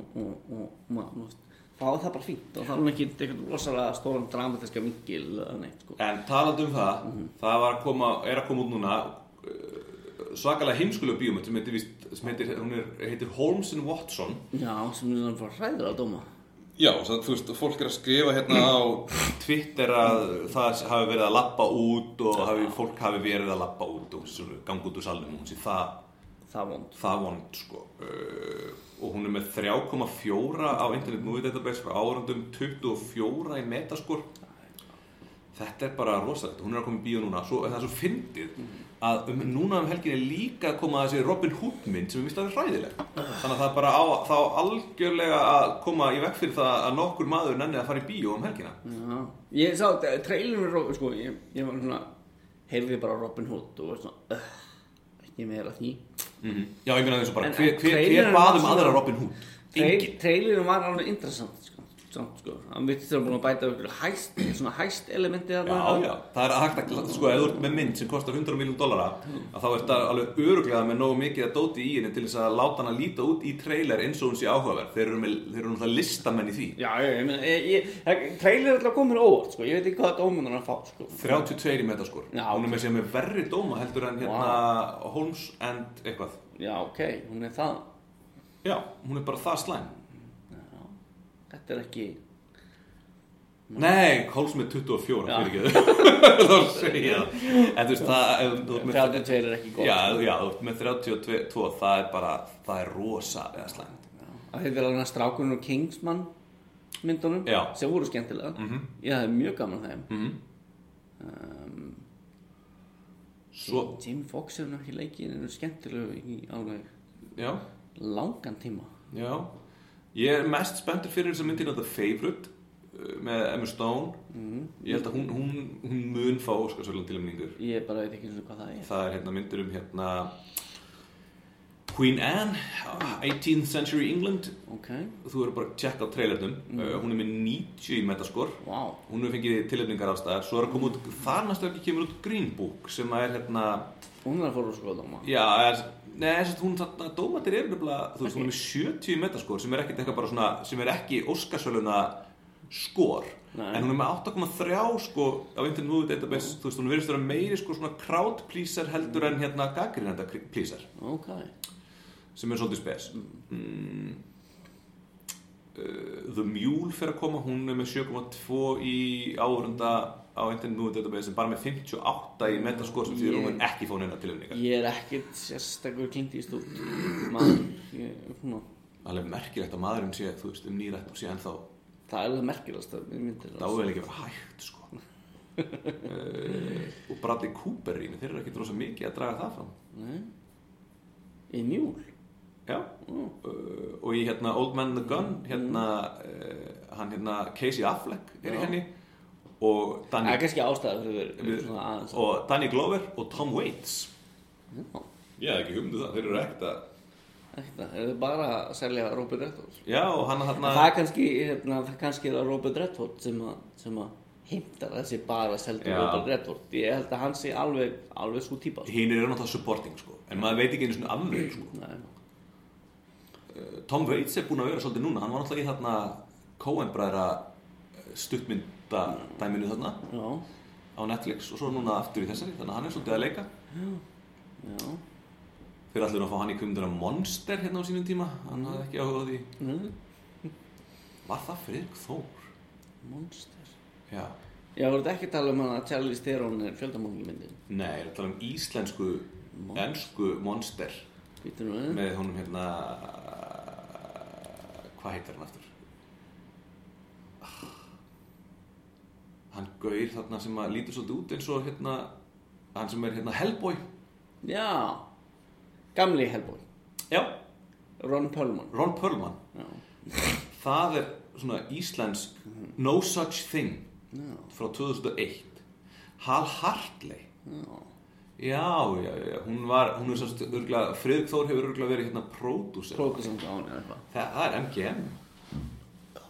og hún maður, þá er það bara fínt og það er ekki eitthvað rosalega stóran dramatiska vingil eða neitt sko. En talandi um það, það var að koma, er að koma út núna uh, svakalega heimskulega bíómynd sem heitir, víst, sem heitir, hún er, heitir Holmes and Watson. Já, sem er svona bara hræður að dóma. Já, svo, þú veist, fólk er að skrifa hérna á Twitter að það hafi verið að lappa út og hafi, fólk hafi verið að lappa út og ganga út úr salnum og hún sé það, Það vond. það vond sko. Og hún er með 3,4 á Internet Movie Database frá árundum 24 í metaskor þetta er bara rosalegt. Hún er að koma í bíó núna. Svo, það er svo fyndið að um, núna um helgin er líka að koma þessi Robin Hood mynd sem er vist að vera hræðileg þannig að það er bara á, þá algjörlega að koma í vekk fyrir það að nokkur maður nenni að fara í bíó um helgina. Já, ég sá við Robin, sko, ég, ég var svona heyrði bara Robin Hood og var svona uh, ekki meira því. Já, ég meina þessu bara, En- hver, hver, hver trailerinn bað var um svona- aðra Robin Hood? Engin Trailerinn var alveg interessant sko, samt, sko. hann virtist þeirra búin að bæta ykkur hæst, svona hæst elementi Já, já, það er hægt að, sko, ef þú ert með mynd sem kostar 100 miljón dollara að þá er þetta alveg öruglega með nógu mikið að dóti í henni til þess að láta hann að líta út í trailer eins og hún sé áhugaverð. Þeir eru, með, þeir eru náttúrulega listamenn í því. Já, já, ég meina, trailer er alltaf komin óvart, sko, ég veit ekki hvað dómun hann að fá, sko. 32 í metaskor Já, hún er með sér með verri dóma heldur en hérna Holmes and eitthvað. Já, ok, hún er það, Já, hún er bara það slæm þetta er ekki, Nei, Holmes með 24 Já. fyrir ekki þá segja það en þú veist það ef þú ert með- 32 er ekki gott. Já, já, með 32 það er bara, það er rosalega slæmt Það heitir alveg strákunum og Kingsman myndunum, Já. sem voru skemmtilega. Mhm. Ég hafði mjög gaman þeim. mm. Svo, Jamie Foxx er nú ekki leikið, en er skemmtilegu í alveg já, langan tíma. já Ég er mest spenntur fyrir þess að myndina The Favourite uh, með Emma Stone Mhm. Ég held að hún, hún, hún mun fá Óskarsvöldum tilumningur Ég bara veit ekki eins og hvað það er. Það er hérna myndir um hérna Queen Anne 18th Century England Ok, Þú eru bara að checka á trailernum uh, Hún er með 90 í metaskor wow. Hún hefur fengið tilefningar ástæðar Svo er að koma út, þar næstu ekki kemur út Green Book sem er hérna Hún er að fóra úr skoðum á. Já, er, nei, þess að hún þarna dómatir er nefnilega, þú veist, hún er með 70 í metaskor sem er ekkit eitthvað bara svona, sem er ekki Óskarsvöluna Nei. en hún er með 8,3 sko á Internet Movie Database, þú veist, hún verðist vera meiri sko svona crowd pleaser heldur en hérna gaggrinenda pleaser. Ok, sem er svolítið spes. Mm. uh, The Mule fer að koma, hún er með 7,2 í áhörunda á Internet Movie Database bara með 58 í metaskor sem því að hún ekki fá neina tilefningar ég er ekkert sérstakur klingt í stúd. Maður, alveg merkilegt að maðurinn sé, þú veist, um nýrætt og sé ennþá það er alveg merkilegast að það ável ekki að vera hægt, sko. Uh, og Bradley Cooper í þeir eru ekki drosa mikið að draga það fram. Nei, í mjúl. já, uh, og í hérna Old Man and the Gun hérna, uh, hann hérna Casey Affleck er í Já. henni og Danny, er kannski ástæða fyrir Við- við svona aðeins. og Danny Glover og Tom Waits Já, ég hef ekki humdu það, þeir eru ekkert að ekkert það. Er það bara að selja Robert Redford? já, og hann Það er kannski, hérna, það kannski er að Robert Redford sem að, sem að heimtar að þessi bara selja Já. Robert Redford. Ég held að hann sé alveg, alveg svo típa. sko. hinn eru náttúrulega supporting, sko en maður veit ekki einu svona afveg, sko Nei, Tom Waits er búinn að vera svolítið núna hann var náttúrulega í þarna Coen-bræðra stuttmynda dæminu þarna já, á Netflix og svo núna aftur í þessari þannig að hann er svolítið að leika já. fyrir allir að fá hann í kvimdur að Monster hérna á sínum tíma hann hafði ekki áhuga á því var það Fredrik Þór? monster. Já, Já, voruð ekki að tala um hann að Charlie Theron er fjöldamóngi myndin. nei, ég er að tala um íslensku ennsku Monster Býtur nú við. með honum hérna hvað heitir hann aftur? Hann gaur þarna sem að lítur svolítið út eins og hérna hann sem er hérna Hellboy Já, gamli Hellboy. Já, Ron Perlman. Ron Perlman Já, það er svona íslensk No Such Thing já, frá 2001 Hal Hartley já. já, já, já, hún var hún er svo örgulega, Friðrik Þór hefur örgulega verið hérna pródúser, Prókisand á hann eða eitthvað. það, það er MGM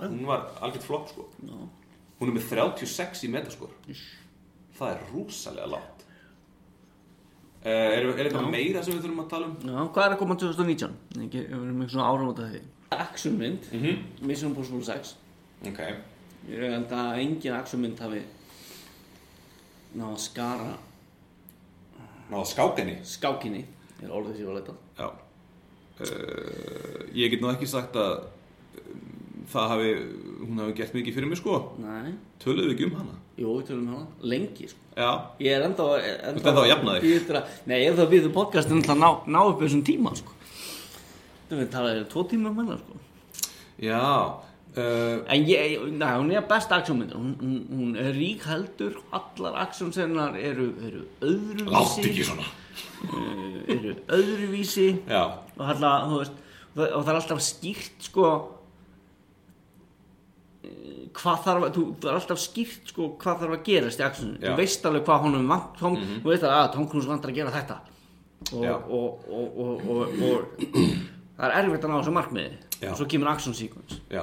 hún var algjört flott sko Já. Hún er með 36 í metaskor það er rúsalega látt uh, er, er eitthvað Já. meira sem við þurfum að tala um Já, hvað er að koma 2019? Ekki, við erum með svona áramóta því. Actionmynd, mm -hmm. Mission Impossible 6. Ok, Ég held að engin aksjómynd hafi náða að skara náða skákenni skákinni er orðið sér að leita Já uh, Ég get nú ekki sagt að það hafi, hún hafi gert mikið fyrir mig sko Nei, Töluðu við ekki um hana? jú, við tölum um hana lengi sko. Já, Ég er enda, Þú ert ennþá að jafna þig? Nei, ég er það að býða podcastin til að ná, ná upp þessum tíma sko. Þú veit, það er tvo tíma um hana sko. já uh, En ég, næ, hún er best aksjómyndir hún, hún, hún er rík heldur Allar aksjónsennar eru, eru öðruvísi Láttu ekki svona uh, Eru öðruvísi Já, og, halla, þú veist, og það er alltaf skýrt sko eh, hvað þarf að, þú, það er alltaf skýrt sko hvað þarf að gerast í aksjónu Já. þú veist alveg hvað honum vant Tom, þú veist að, að Tom Cruise vantar að gera þetta. Og, og, og, og, og, og það er erfitt að ná þessu markmiði. Og svo kemur já,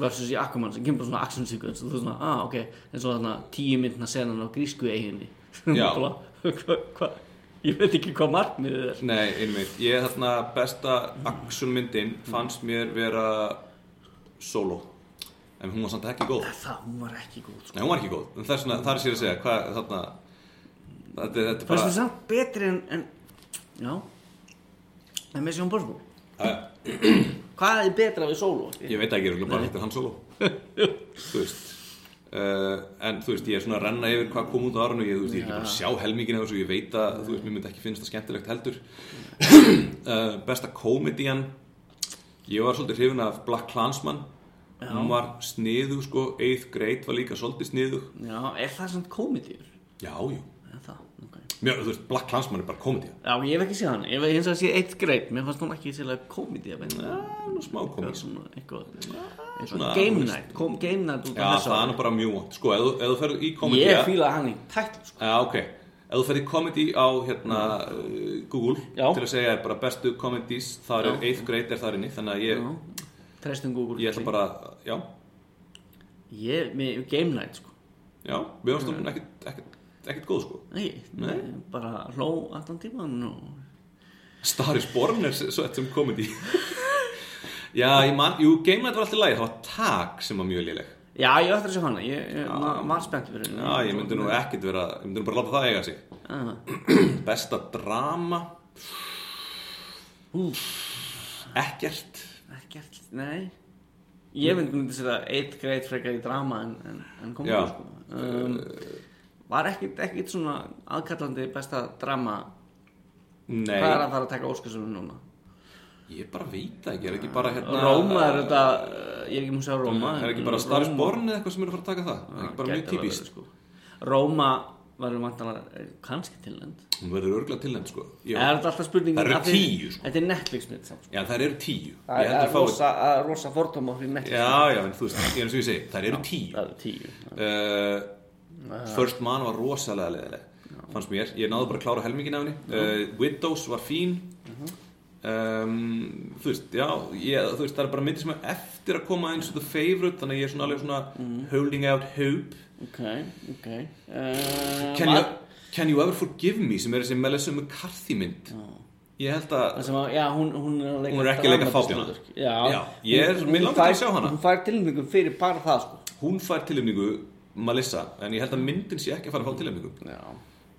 versus í Aquaman sem kemur svona sequence og þú er svona, ah ok, eins og þarna tíu myndna senan á grísku eiginni ég veit ekki hvað markmiðið er. Nei, einmitt. Ég þarna besta actionmyndin fannst mér vera solo En hún var samt ekki góð. Það, hún var ekki góð sko. Nei, hún var ekki góð. Það er svona, það er sér að segja Hvað, þarna Þetta, þetta er fannst bara það samt betri en, en já en Mission Impossible Já, hvað er betra við solo? Ég veit ekki, ég er bara hittir hann solo Þú veist uh, En þú veist, ég er svona að renna yfir hvað kom út á árinu. Ég, veist, ég er ekki bara að sjá helmingin af þessu. Ég veit að, þú veist, mér myndi ekki finnst það skemmtilegt heldur. Uh, Besta komedian Ég var svolítið hrifin af Black Klansman Hún var sniðu, sko. Eighth Grade var líka svolítið sniðu já, er það samt komedíur? Já, jú. Það, ok. Mjög, þú veist, Black Klansman er bara komedía já, ég hef ekki séð hann, ég hef hins vegar séð eitt greit mér fannst hún ekki sérlega komedía Já, nú smá komedía svona eitthvað, Svona, game night, kom, game night út Já, af þessu það er bara mjög vant Sko, ef þú- ef þú ferð í komedía ég fílaði hann í tætl sko. Já, ok. Ef þú ferði comedy á hérna, Google Já. til að segja er bara bestu comedies, þar er Já. 8th grade er þar inni, þannig að ég, Já. Trestum Google ég ætla bara, já, ég, með game night sko já, við varst hún ekkert, ekkert, ekkert góð sko. Nei, Nei. bara hló allan tíman og Star is Born er svo þetta sem comedy. já, ég man, jú, Game Night var alltaf læg, það var Tag sem var mjög léleg. Já, ég ætti að sjá hana, ég, ég ma- var spennt fyrir henni Já, ég myndi nú ekkert vera, ég myndi nú bara láta það eiga sig. Ah, Besta drama, ekkert. Ekkert, nei Ég myndi myndi setja eitt greit frekar í drama en, en, en komið sko. um, Var ekkert, ekkert svona aðkallandi besta drama Nei, Hvað er að fara að taka óskarsum núna? ég bara veit ekki, er ekki bara hérna... Róma er þetta, ég er ekki múið að segja Róma Er ekki bara Star is Róma- Born eða eitthvað sem er að fara að taka það? Er ekki bara mjög típist. sko. Róma verður vantanlega kannski tilnænd Hún verður örgulega tilnæmt sko. Ég- Er þetta alltaf spurningin Það eru tíu, sko. Þetta er Netflix mitt samt sko. Já, þær eru tíu. Það Ég er heldur fáið... rosa, að- rosa fordóma fyrir Netflix Já, já, en þú veist, ég er eins og ég segi, þær eru tíu. Það eru tíu Uh, First Man var rosalega leðileg, fannst mér. Ég náði bara að klára helmingin af henni. Uh, Widows var fín. Um, þú veist, já, ég, þú veist, það er bara myndir sem er eftir að koma eins og the favorite, þannig að ég er svona alveg svona holding out hope. Ok, ok uh, Can you, can you ever forgive me, sem er þessi Melissa McCarthy mynd. Ég held að að, já, hún, hún er að Hún er ekki leika hlutverk. Já, Já, ég er- langar til að sjá hana. Hún fær tilnefningum fyrir bara það, sko hún fær tilefningu Melissa, en ég held að myndin sé ekki að fara að fá tilefningu. Já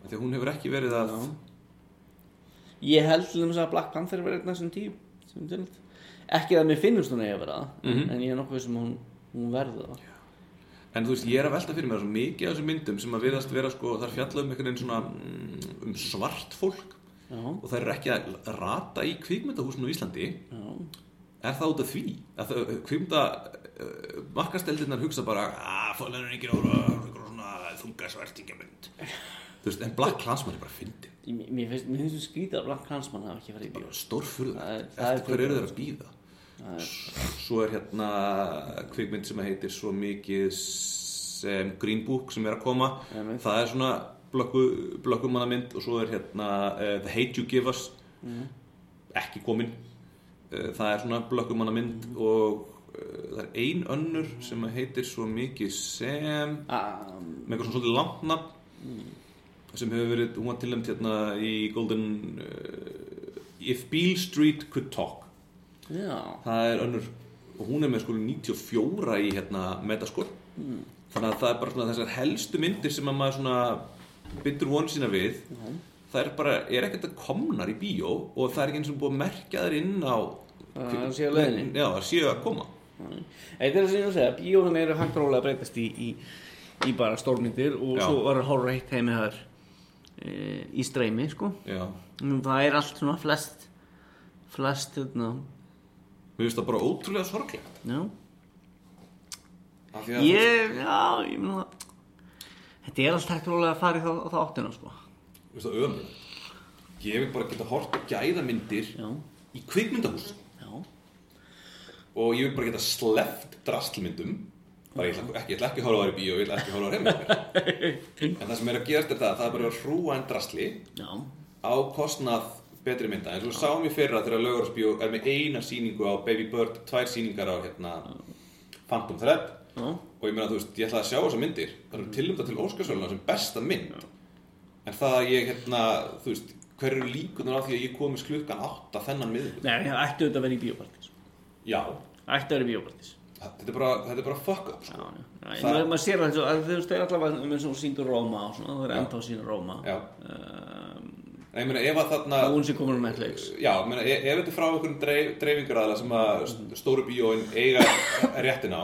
Því að hún hefur ekki verið að... Ég held til þess að Black Panther einn af þessum tíu. Ekki að mér finnst hún eigi að vera það Mhm. En ég er nokkuð sem hún, hún verði það. En þú veist, ég er að velta fyrir mér svo mikið af þessum myndum sem að viðast vera sko, þar fjalla um einhvern veginn svona mm, um svart fólk. Já, og það er ekki að rata í kvikmyndahúsinu á Íslandi. Já. Er það út af því? Að það, kvikmynda uh, markasteldirnar hugsa bara að fólk er ára svona þunga veist, en Black Klansman er bara fyndin Ég- Mér finnst, þú skrítið að Black Klansman hafa ekki farið í bíó. Er eftir hver eru þeir að býða svo er hérna kvikmynd sem heitir svo mikið sem Green Book sem er að koma. Það er svona blökku, blökkumannamynd og svo er hérna uh, The Hate You Give Us. Ekki komin. Uh, það er svona blökkumannamynd og uh, það er ein önnur sem heitir svo mikið sem Um, með eitthvað svona svolítið langt nafn sem hefur verið, hún var tilnæmt hérna í Golden uh, If Beale Street Could Talk. Já, það er önnur og hún er með sko 94 í hérna metascore þannig að það er bara svona þessar helstu myndir sem að maður svona bindur vonu sína við. Það er bara, er ekkert að komnar í bíó og það er ekki eins og búið að merkja þær inn á Það séu á leiðinni. já, það séu að koma. Þetta er það sem ég að segja, bíóðan eru hægt rólega að breytast í, í, í bara stórmyndir og Já. svo var að horfa heitt heimi þar í streymi, sko. já, Það er allt svona flest, flest, hérna, mér finnst það bara ótrúlega sorglegt. Já. Ég, já, ég meina það, þetta er allt hægt og rólega að fara í þá áttina, sko. Þú veist það ömur ég vil bara geta hort að gæða myndir Já, í kvikmyndahús já, og ég vil bara geta sleppt drastlmyndum bara ég ætla ekki, ekki að horfa á þær í bíó ég ætla ekki að horfa á heima en það sem er að gerast er það að það er bara að hrúa en drastli já, á kostnað betri mynda. Eins og við sáum í fyrra þegar Laugarsbjó er með eina sýningu á Baby Bird tvær sýningar á hérna Phantom Thread. Já, og ég meina þú veist, ég ætla að sjá þessar myndir. Það eru tilumda til Óskarsvöluna sem besta mynd. En það að ég hérna þú veist, hver eru líkunar á því að ég komist klukkan átta þennan miður Nei, það ættu þetta að vera í bíópartís. já, Ættu að vera í bíópartís. Þetta er bara, þetta er bara fuck up Já, sko. já. já Það- maður, sér það eins og, það er allavega með svona síndur Róma og svona, það er ennþá síndur Róma. já, Um, en ég meina ef að þarna hún sem komur á Netflix. já, ég meina, ef, þetta er frá einhverjum dreif, dreifingaræðla sem að st- stóru bíóin eiga réttin á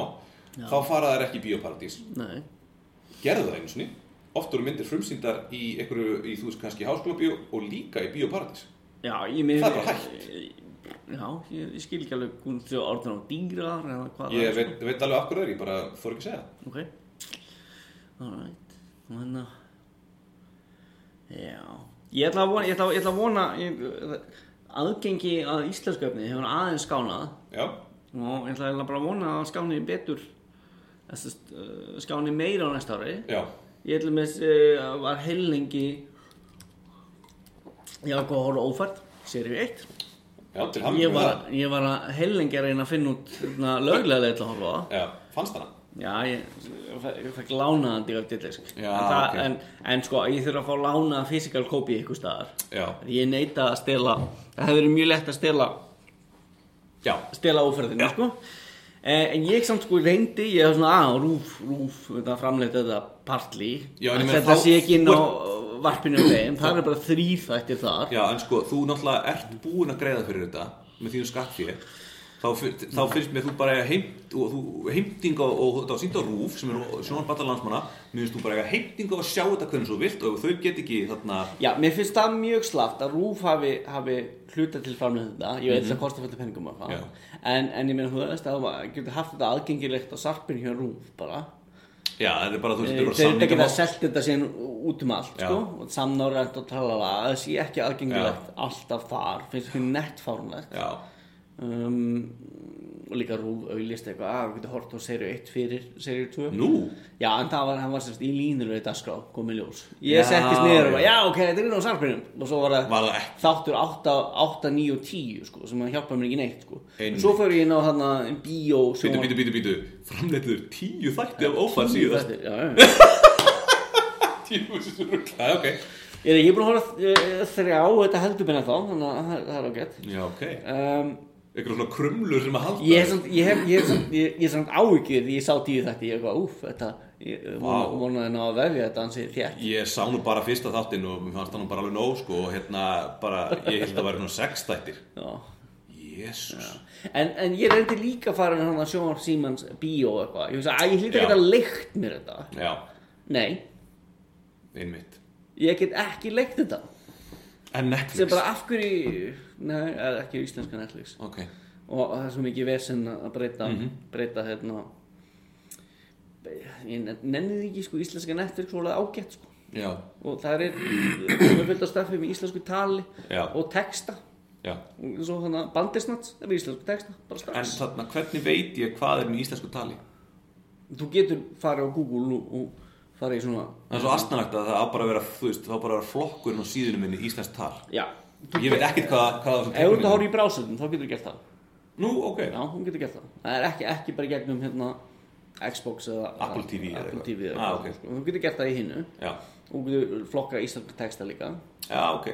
þá fara þær ekki í bíóparadís Nei. gerðu það einu sinni oft eru myndir frumsýndar í einhverju, í þú veist kannski háskólabíó og líka í bíóparadís Já. Það er bara hægt. Já, ég, ég skil ekki alveg hún þjó orðin á dýrar eða hvað ég er. veit, veit alveg af hverju það er, ég bara þór ekki að segja. Ok. Alright. Þannig að... Já. Ég ætla að vona, ég ætla, ég ætla að vona ég, aðgengi að íslensköfni hefur aðeins skánað já, og ég ætla eiginlega bara að vona að skáni betur uh, skáni meira á næsta ári já, ég ætla með uh, var heilengi ég var að horfa ófært serið 1 já, til hann ég var, ég var að heilengi að reyna að finna út hérna, löglega leið til að horfa á það. Já, fannst hana? Já, ég, ég fekk dillisk Já, en, það, ok. en, en sko, ég þurfa að fá lána fysikal kópi ykkur staðar. Já, ég neita að stela það hefur verið mjög lett að stela já, stela óferðinu sko. Eh, en ég samt sko reyndi ég var svona að rúf, rúf þetta framleita þetta partli þetta sé ekki inn á varpinu um þeim það er bara þrýr þættir þar. Já, en sko þú náttúrulega ert búin að greiða fyrir þetta með þínu skattfíði þá, fyr- þá finnst mér þú bara heimt og þú, heimting og, og þetta var sínt á rúf sem er svona bata landsmanna mér finnst þú bara heimting og að sjá þetta hvernig svo vilt og þau get ekki þarna já, mér finnst það mjög slaft að rúf hafi, hafi hluta til framleita ég veit það kostar fyrir penningum Já. eitthvað. en, en ég meina þú veist að það getur haft þetta aðgengilegt á sarpinu hjá rúf bara. Já, þetta er bara, þú veist, Eh, þetta er bara þeir geta samningamál. selt þetta síðan út um allt Já. sko, og samnárænt og talala það sé ekki aðgengilegt alltaf þar finnst ekki nettfárunlegt já, um, og líka rúf auðlist eitthvað að við getum hort á serju 1 fyrir serju 2 nú já en það var, hann var sérst í línur við dagskrá komið ljós ég Já, settist niður og já. bara já ok þetta er inn á sarpinum og svo var það þáttur 8, 8, 9 og 10 sko, sem hjálpaði mér ekki neitt sko. Einmitt. svo fyrir ég inn á þarna bíó Bítu, bítu, bítu, bítu, framleitður tíu þætti af ófæð síðast já, já. Tíu þessu rugg Já, ok Ég er ekki búin að horfa uh, þrjá, þetta heldur minna þá, þannig að það- það er ágætt. Eitthvað svona krumlur sem að halda ég hef hef, ég hef samt áhyggjur ég sá tíu þetta, ég er eitthvað, úf, þetta, ég Vá. vonaði ná að vefja þetta ansið þér. Ég sá nú bara fyrsta þáttinn og mér fannst það nú bara alveg nóg sko og hérna bara, ég held að það væri nú sex þættir Já. Jésús En, en ég reyndi líka að fara með hann að sjóna Símans bíó eitthvað. Ég ég hlýtti ekki að leikt mér þetta. Já, Nei, einmitt ég get ekki leikt þetta. En Sem Netflix bara af hverju, nei, ekki íslenska Netflix. Ok, og það er svo mikið vesen að breyta Mhm. breyta hérna ég nenni því ekki sko íslenska Netflix svolega ágætt sko já, og það er fullt af staffi með íslensku tali Já. og texta og svo þannig bandisnats er með íslensku texta bara En strax þarna, hvernig veit ég hvað er með íslensku tali? þú getur farið á Google og, og farið í svona Það er svo astnalegt að það á bara að vera, þú veist, það á bara að vera flokkurinn á síðunum minni íslenskt tal já, Ég veit ekkert hvað, hvað það ef þú ert að horfa í brásöldum þá getur þú gert það. Nú, ok. Já, þú getur gert það. Það er ekki, ekki bara gegnum hérna Xbox eða Apple TV eða Apple. TV eða Ah, eitthvað, ok. sko. þú getur gert það í hinnu. Þú getur flokkað íslensku texta líka. Já, ok.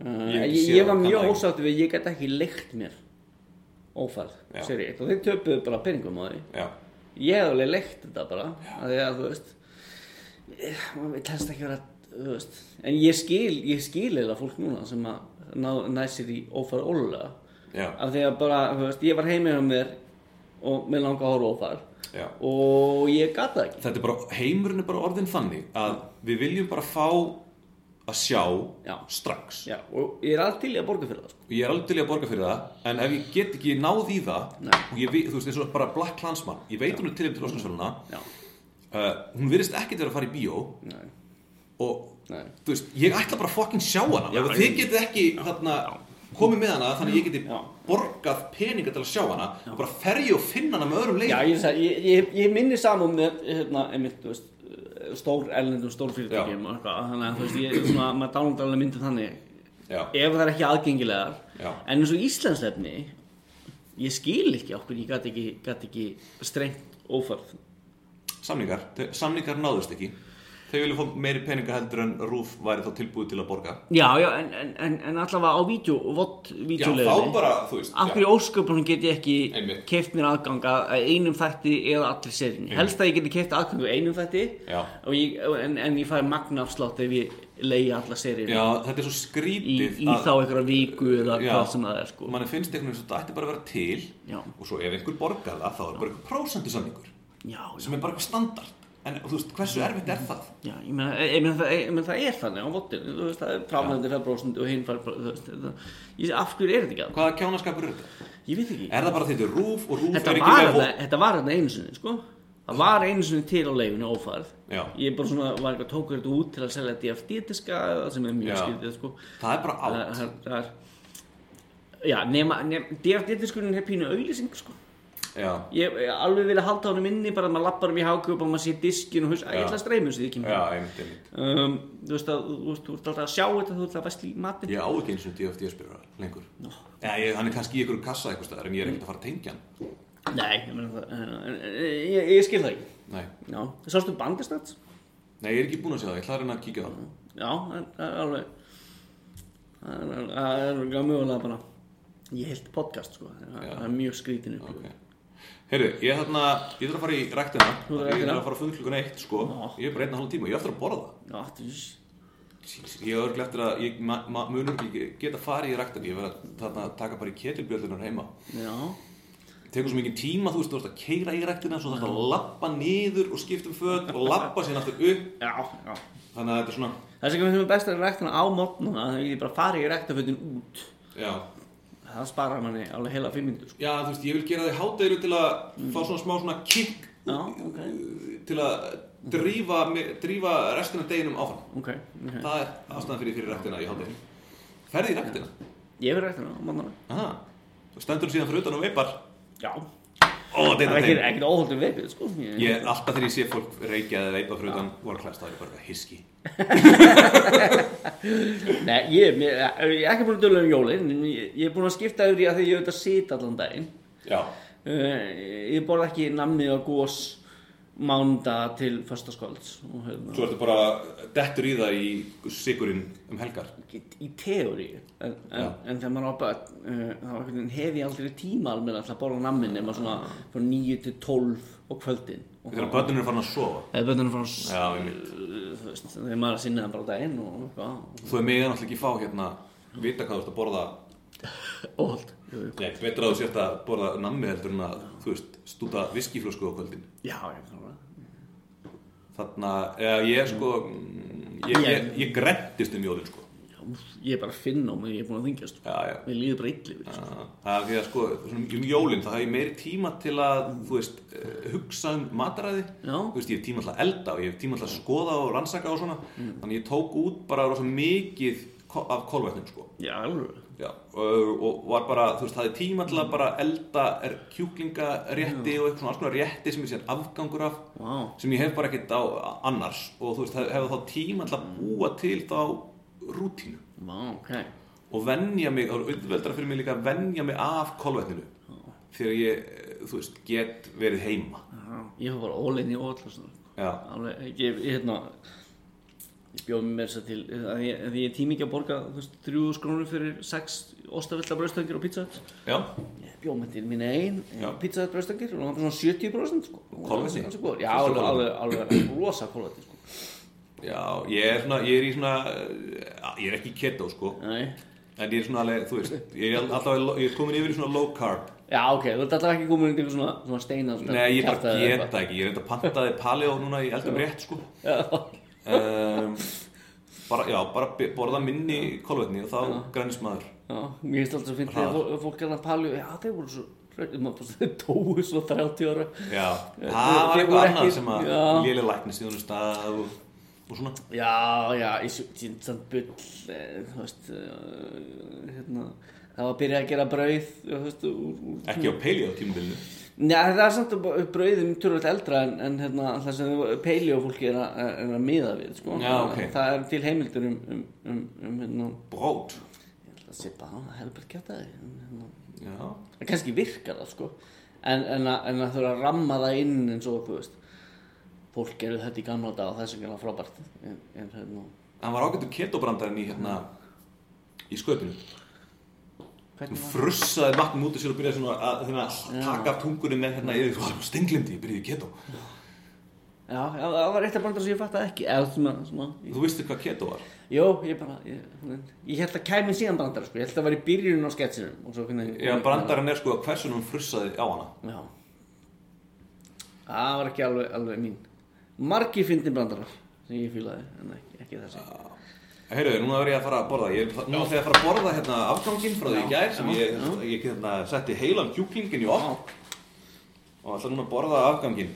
Uh, Ég ég, ég, var mjög ósáttu við, ég get ekki leikt mér ófærð, 1 og þeir töpuðu bara peningum á því. Já, ég hef alveg leikt þetta bara að þú veist eh, maður vil helst ekki vera en ég skil, ég skil eða fólk núna sem að ná, næ sér í ófærð ólulega af því að bara, veist, ég var heimið á mér og mér langa að horfa á ófærð. Já. Og ég gata ekki. Þetta er bara, heimurinn er bara orðin þannig að við viljum bara fá að sjá Já. strax. Já, og ég er allt til í að borga fyrir það sko. ég er alveg til í að borga fyrir það en ef ég get ekki náð í það Nei. og ég, þú veist, eins og bara Black Klansman ég veit hún er til til Óskarsvöluna Já, uh, hún virðist ekkert vera að fara í bíó. Nei, og nei. þú veist, ég ætla bara að fucking sjá hana. Já, þið getið ekki þarna komið með hana þannig ég geti Já. borgað peninga til að sjá hana og bara fer ég og finna hana með öðrum leik Já, ég, ég, ég, ég minni saman með hérna, einmitt, veist, stór ellendum, stór fyrirtækjum og eitthvað, þannig að þú veist, ég, svona, maður dánundar alveg myndið þannig. Já. ef það er ekki aðgengilegar. Já. en eins og Íslandslefni ég skil ekki okkur, ég gæti ekki, ekki strengt ófærð. Samningar, samningar náðust ekki þau vilja fá meiri peninga heldur en Rúf væri þá tilbúið til að borga. Já, já, en, en, en, en allavega á vídeo, vott já, vídeoleginni þá bara, þú veist Af hverju ósköpunum get ég ekki keift mér aðgang að einum þætti eða allir serinni. Helst að ég geti keift aðgang að einum þætti Já. ég, en, en ég fæ magnafslátt ef ég leiði alla serinni já, þetta er svo í, skrítið í þá einhverja viku eða Já. hvað sem það er sko. manni finnst einhvern veginn svo þetta ætti bara að vera til Já, og svo ef einhver borgar það þá er bara einhver já, sem er bara eitthvað standard en þú veist, hversu erfitt er það? já, ég meina, ég meina, það, ég meina það er þannig á vottinu, þú veist, það er framlegandi færbrósund og hinn ég, af hverju er þetta ekki að? hvaða kjánaskapur er þetta? Ég veit ekki. er það bara þetta Rúf og Rúf Þetta er ekki með þetta, þetta var þetta einu sinni, sko. Það var einu sinni til á leifinu ófærð. Já. Ég bara svona, var eitthvað tókur þetta út til að selja DFD-diska sem er mjög Já. skyldið, sko. það er bara átt er, já, nema, nema Er sko. Ég, alveg vilja halda honum inni, bara að maður lappar um í hákjöp og maður sé diskin og ég ætla að streyma þessu ekki. Um, þú veist að, þú ert alltaf að sjá þetta, þú ert að vesli í matinn. ég á ekki eins og DFD spyrur lengur já, ég, hann er kannski í einhverju kassa eitthvað staðar en ég er ekkert að fara að tengja hann Nei, ég ég, ég skil það ekki. nei, sástu bandistats? nei, ég er ekki búinn að sjá það, ég að reyna að kíkja á það Já, það er alveg það er, það er alveg bara ég held podcast sko það er mjög skrítin upp ok Heyrðu, ég, þarna, ég þarf að fara í ræktina. Ég þarf að fara að klukkan eitt sko. Já. Ég er bara einn og hálf tíma, ég er eftir að borða. Já, þú veist Ég er örugglega eftir að, ég munur ekki geta farið í ræktina. Ég verð að þarna, taka bara í ketilbjöldunar heima. Já, Tekur svo mikið tíma, þú veist, þú veist að keira í ræktina Svo þarf að lappa niður og skipta um föt Og lappa síðan aftur upp. Já, já. Þannig að þetta er svona, Það að það er það sparar manni alveg heila fimm minnur sko. Já, þú veist, ég vil gera það í hátæðinu til að fá svona smá svona kick Já, ok, Til að drífa, drífa restina deginum áfram. Ok, ok. Það er ástæðan fyrir fyrir ræktina í hátæðinu Ferði í ræktina? Ég verið ræktina á mótnuna Aha, þú stendur síðan fyrir utan og veipar Já, Ó, þetta er er ekkert ekkert óholdum veipið sko. Ég, Ég, alltaf þegar ég sé fólk reykja eða veipa fyrir utan Warclass, það er bara hiski Nei, ég, mér, ég er ekki búin að dölu um jólin en ég, ég er búin að skipta yfir í að því ég auðvitað sit allan daginn. Já, uh, Ég borða ekki namni og gós mánda til föstaskvölds og hérna svo ertu bara dettur í það í sigurinn um helgar? Í, í teóri en, en, en þegar maður á börn uh, veginn hef ég aldrei tíma alveg að borða namni nema svona frá 9 til 12 á kvöldin. Og Þegar börnun er farin að sofa? Eða börnunum Já, einmitt. þú veist, þegar maður er að sinna það bara daginn og Þú er mig náttúrulega ekki fá hérna Vita hvað þú ert að borða óholt. Nei, betra að þú sért að borða nammi heldur en að, þú veist, stúta viskiflösku á kvöldin. Já, ég fann það Þarna, eða ég sko mm, Ég, ég, ég grettist um jólin sko. Ég er bara að finna á mig, ég er búin að þingjast Já, já. Mér líður bara. Já, Það er því að sko, svona, um jólin það hef ég meiri tíma til að, þú veist, eh, hugsa um mataræði. Já. Þú veist, ég hef tíma að elda og ég hef tíma að skoða og rannsaka og svona. Þannig ég tók út bara rosa mikið af kolvetnum, sko. Já, alveg Já, og, og var bara, þú veist, það er tíma til að bara elda er kjúklingarétti og eitthvað svona alls konar rétti sem ég sér afgangur af Vá, sem ég hef bara ekkert á annars. Og þú veist, hef, hef þá tíma til að búa til þá rútínu. Vá, ok. Og venja mig, og auðveldra fyrir mig líka að venja mig af kolvetninu. Þegar ég, þú veist, get verið heima. Já, Ég var bara ólein í óall Já, Alveg, ég, hérna Ég bjóð mér þess að til að ég, að ég tími ekki að borga þú veist, þrjú skrónur fyrir sex ostafilla brauðstöngir og pizza Hut. Já, Ég bjóð með til mín einn Já. pizza Hut brauðstöngir og það var svona 70% sko. Góður. Já, alveg, alveg, alveg rosa kolvetni sko. já, ég er svona, ég er í svona, ég er ekki keto sko, Nei. en ég er svona alveg, þú veist, ég er alltaf, ég er komin yfir í svona low carb. Já, ok, þú ert alltaf ekki komin einhver svona, svona steina Nei, ég bara kjaftaði eða geta ekki, ég er Um, bara, já, bara borða minni kolvetni og þá grænist maður. Já, mér finnst alltaf að finna þegar fó- fólk er að palju, já, þeir voru svo að þau tóu svo 30 ára Já, það var eitthvað annað sem að léli læknist í þessum stað og, og svona. Já, já, í svona bull, eh, þú veist, eh, hérna, það var að byrja að gera brauð, veist, úr, úr Ekki á paleo tímabilinu. Nei, það er samt að brauðum tölvöld eldra en, en hérna, það sem peili og fólki er er að miða við, sko. Já, ok. Það er til heimildur um, um, um, um hérna, Brót. ég held að sé bara það helbert kjátt að hérna, Já. það kannski virkar það, sko. En, en, að, en að þurfa að ramma það inn eins og, þú veist, fólk gerðu þetta í gamla dag og það er sem gera frábært. En, hérna, Hann var ágættur ketobrandarinn í hérna, í sköpinu. Frussaði vatnum út og sér og byrjaði svona að, hérna, að taka af tungunni með hérna yfir. Svo stenglimdi, ég byrjaði keto. Já, já, það var eitt af brandar sem ég fattaði ekki eða svona, svona ég, Þú vistir hvað keto var? Jó, ég bara ég, ég held að kæmi síðan brandar sko. ég held að það var í byrjunum á sketsinum og svo hvernig Já, brandarinn er sko að hversun hún frussaði á hana. Já Það var ekki alveg, alveg mín Margi fyndi brandarar sem ég fílaði en ekki, ekki þessi Heyrðu, núna verð ég að fara að borða. Ég, núna þegar ég að fara að borða hérna afganginn frá því í gær sem ég, ég hérna, setti heilan kjúklingin í opn. Og ætla núna að borða afganginn.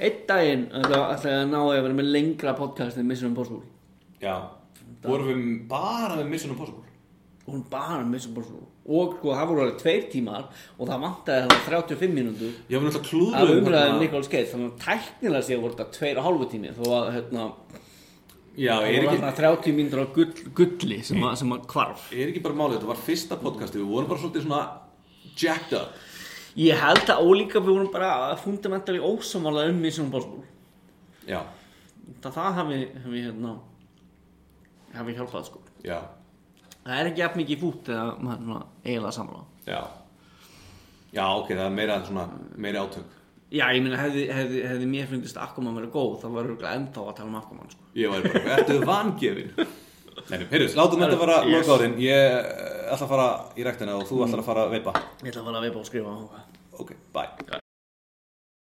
Einn daginn ég að ná að vera með lengra podcast en Mission Impossible. Já, vorum við bara með Mission Impossible? hún bara Mission Impossible. Og sko það voru alveg tveir tímar og það vantaði það 35 mínútur Já, við náttúrulega að umræðin Nicholas Cage. Þannig að tæknilega séu voru þetta tveir og hálfu tími þó að hérna Já, það voru þarna 30 mínútur á gull, gulli sem að, sem að hvarf er ekki bara málið, þetta var fyrsta podcasti, við vorum bara svolítið svona jacked up. ég held að ólíka við vorum bara fundamentali ósamála um Mission Impossible Já, það það hafi, hafi hérna hafi hjálpað sko já, það er ekki jafn mikið fút eða svona eiginlega sammála já. Já, ok, það er meira svona, meira átök. Já ég meina hefði, hefði, hefði mér fundist Aquaman verið góð þá var örugglega ennþá að tala um Aquaman sko Ég var bara, ertu vangefin? Nei, heyrðu, látum þetta fara Yes. loka árin. Ég eh, ætla að fara í rektina og þú ætlar að fara að veipa. ég ætla að fara að veipa og skrifa Ok, bye.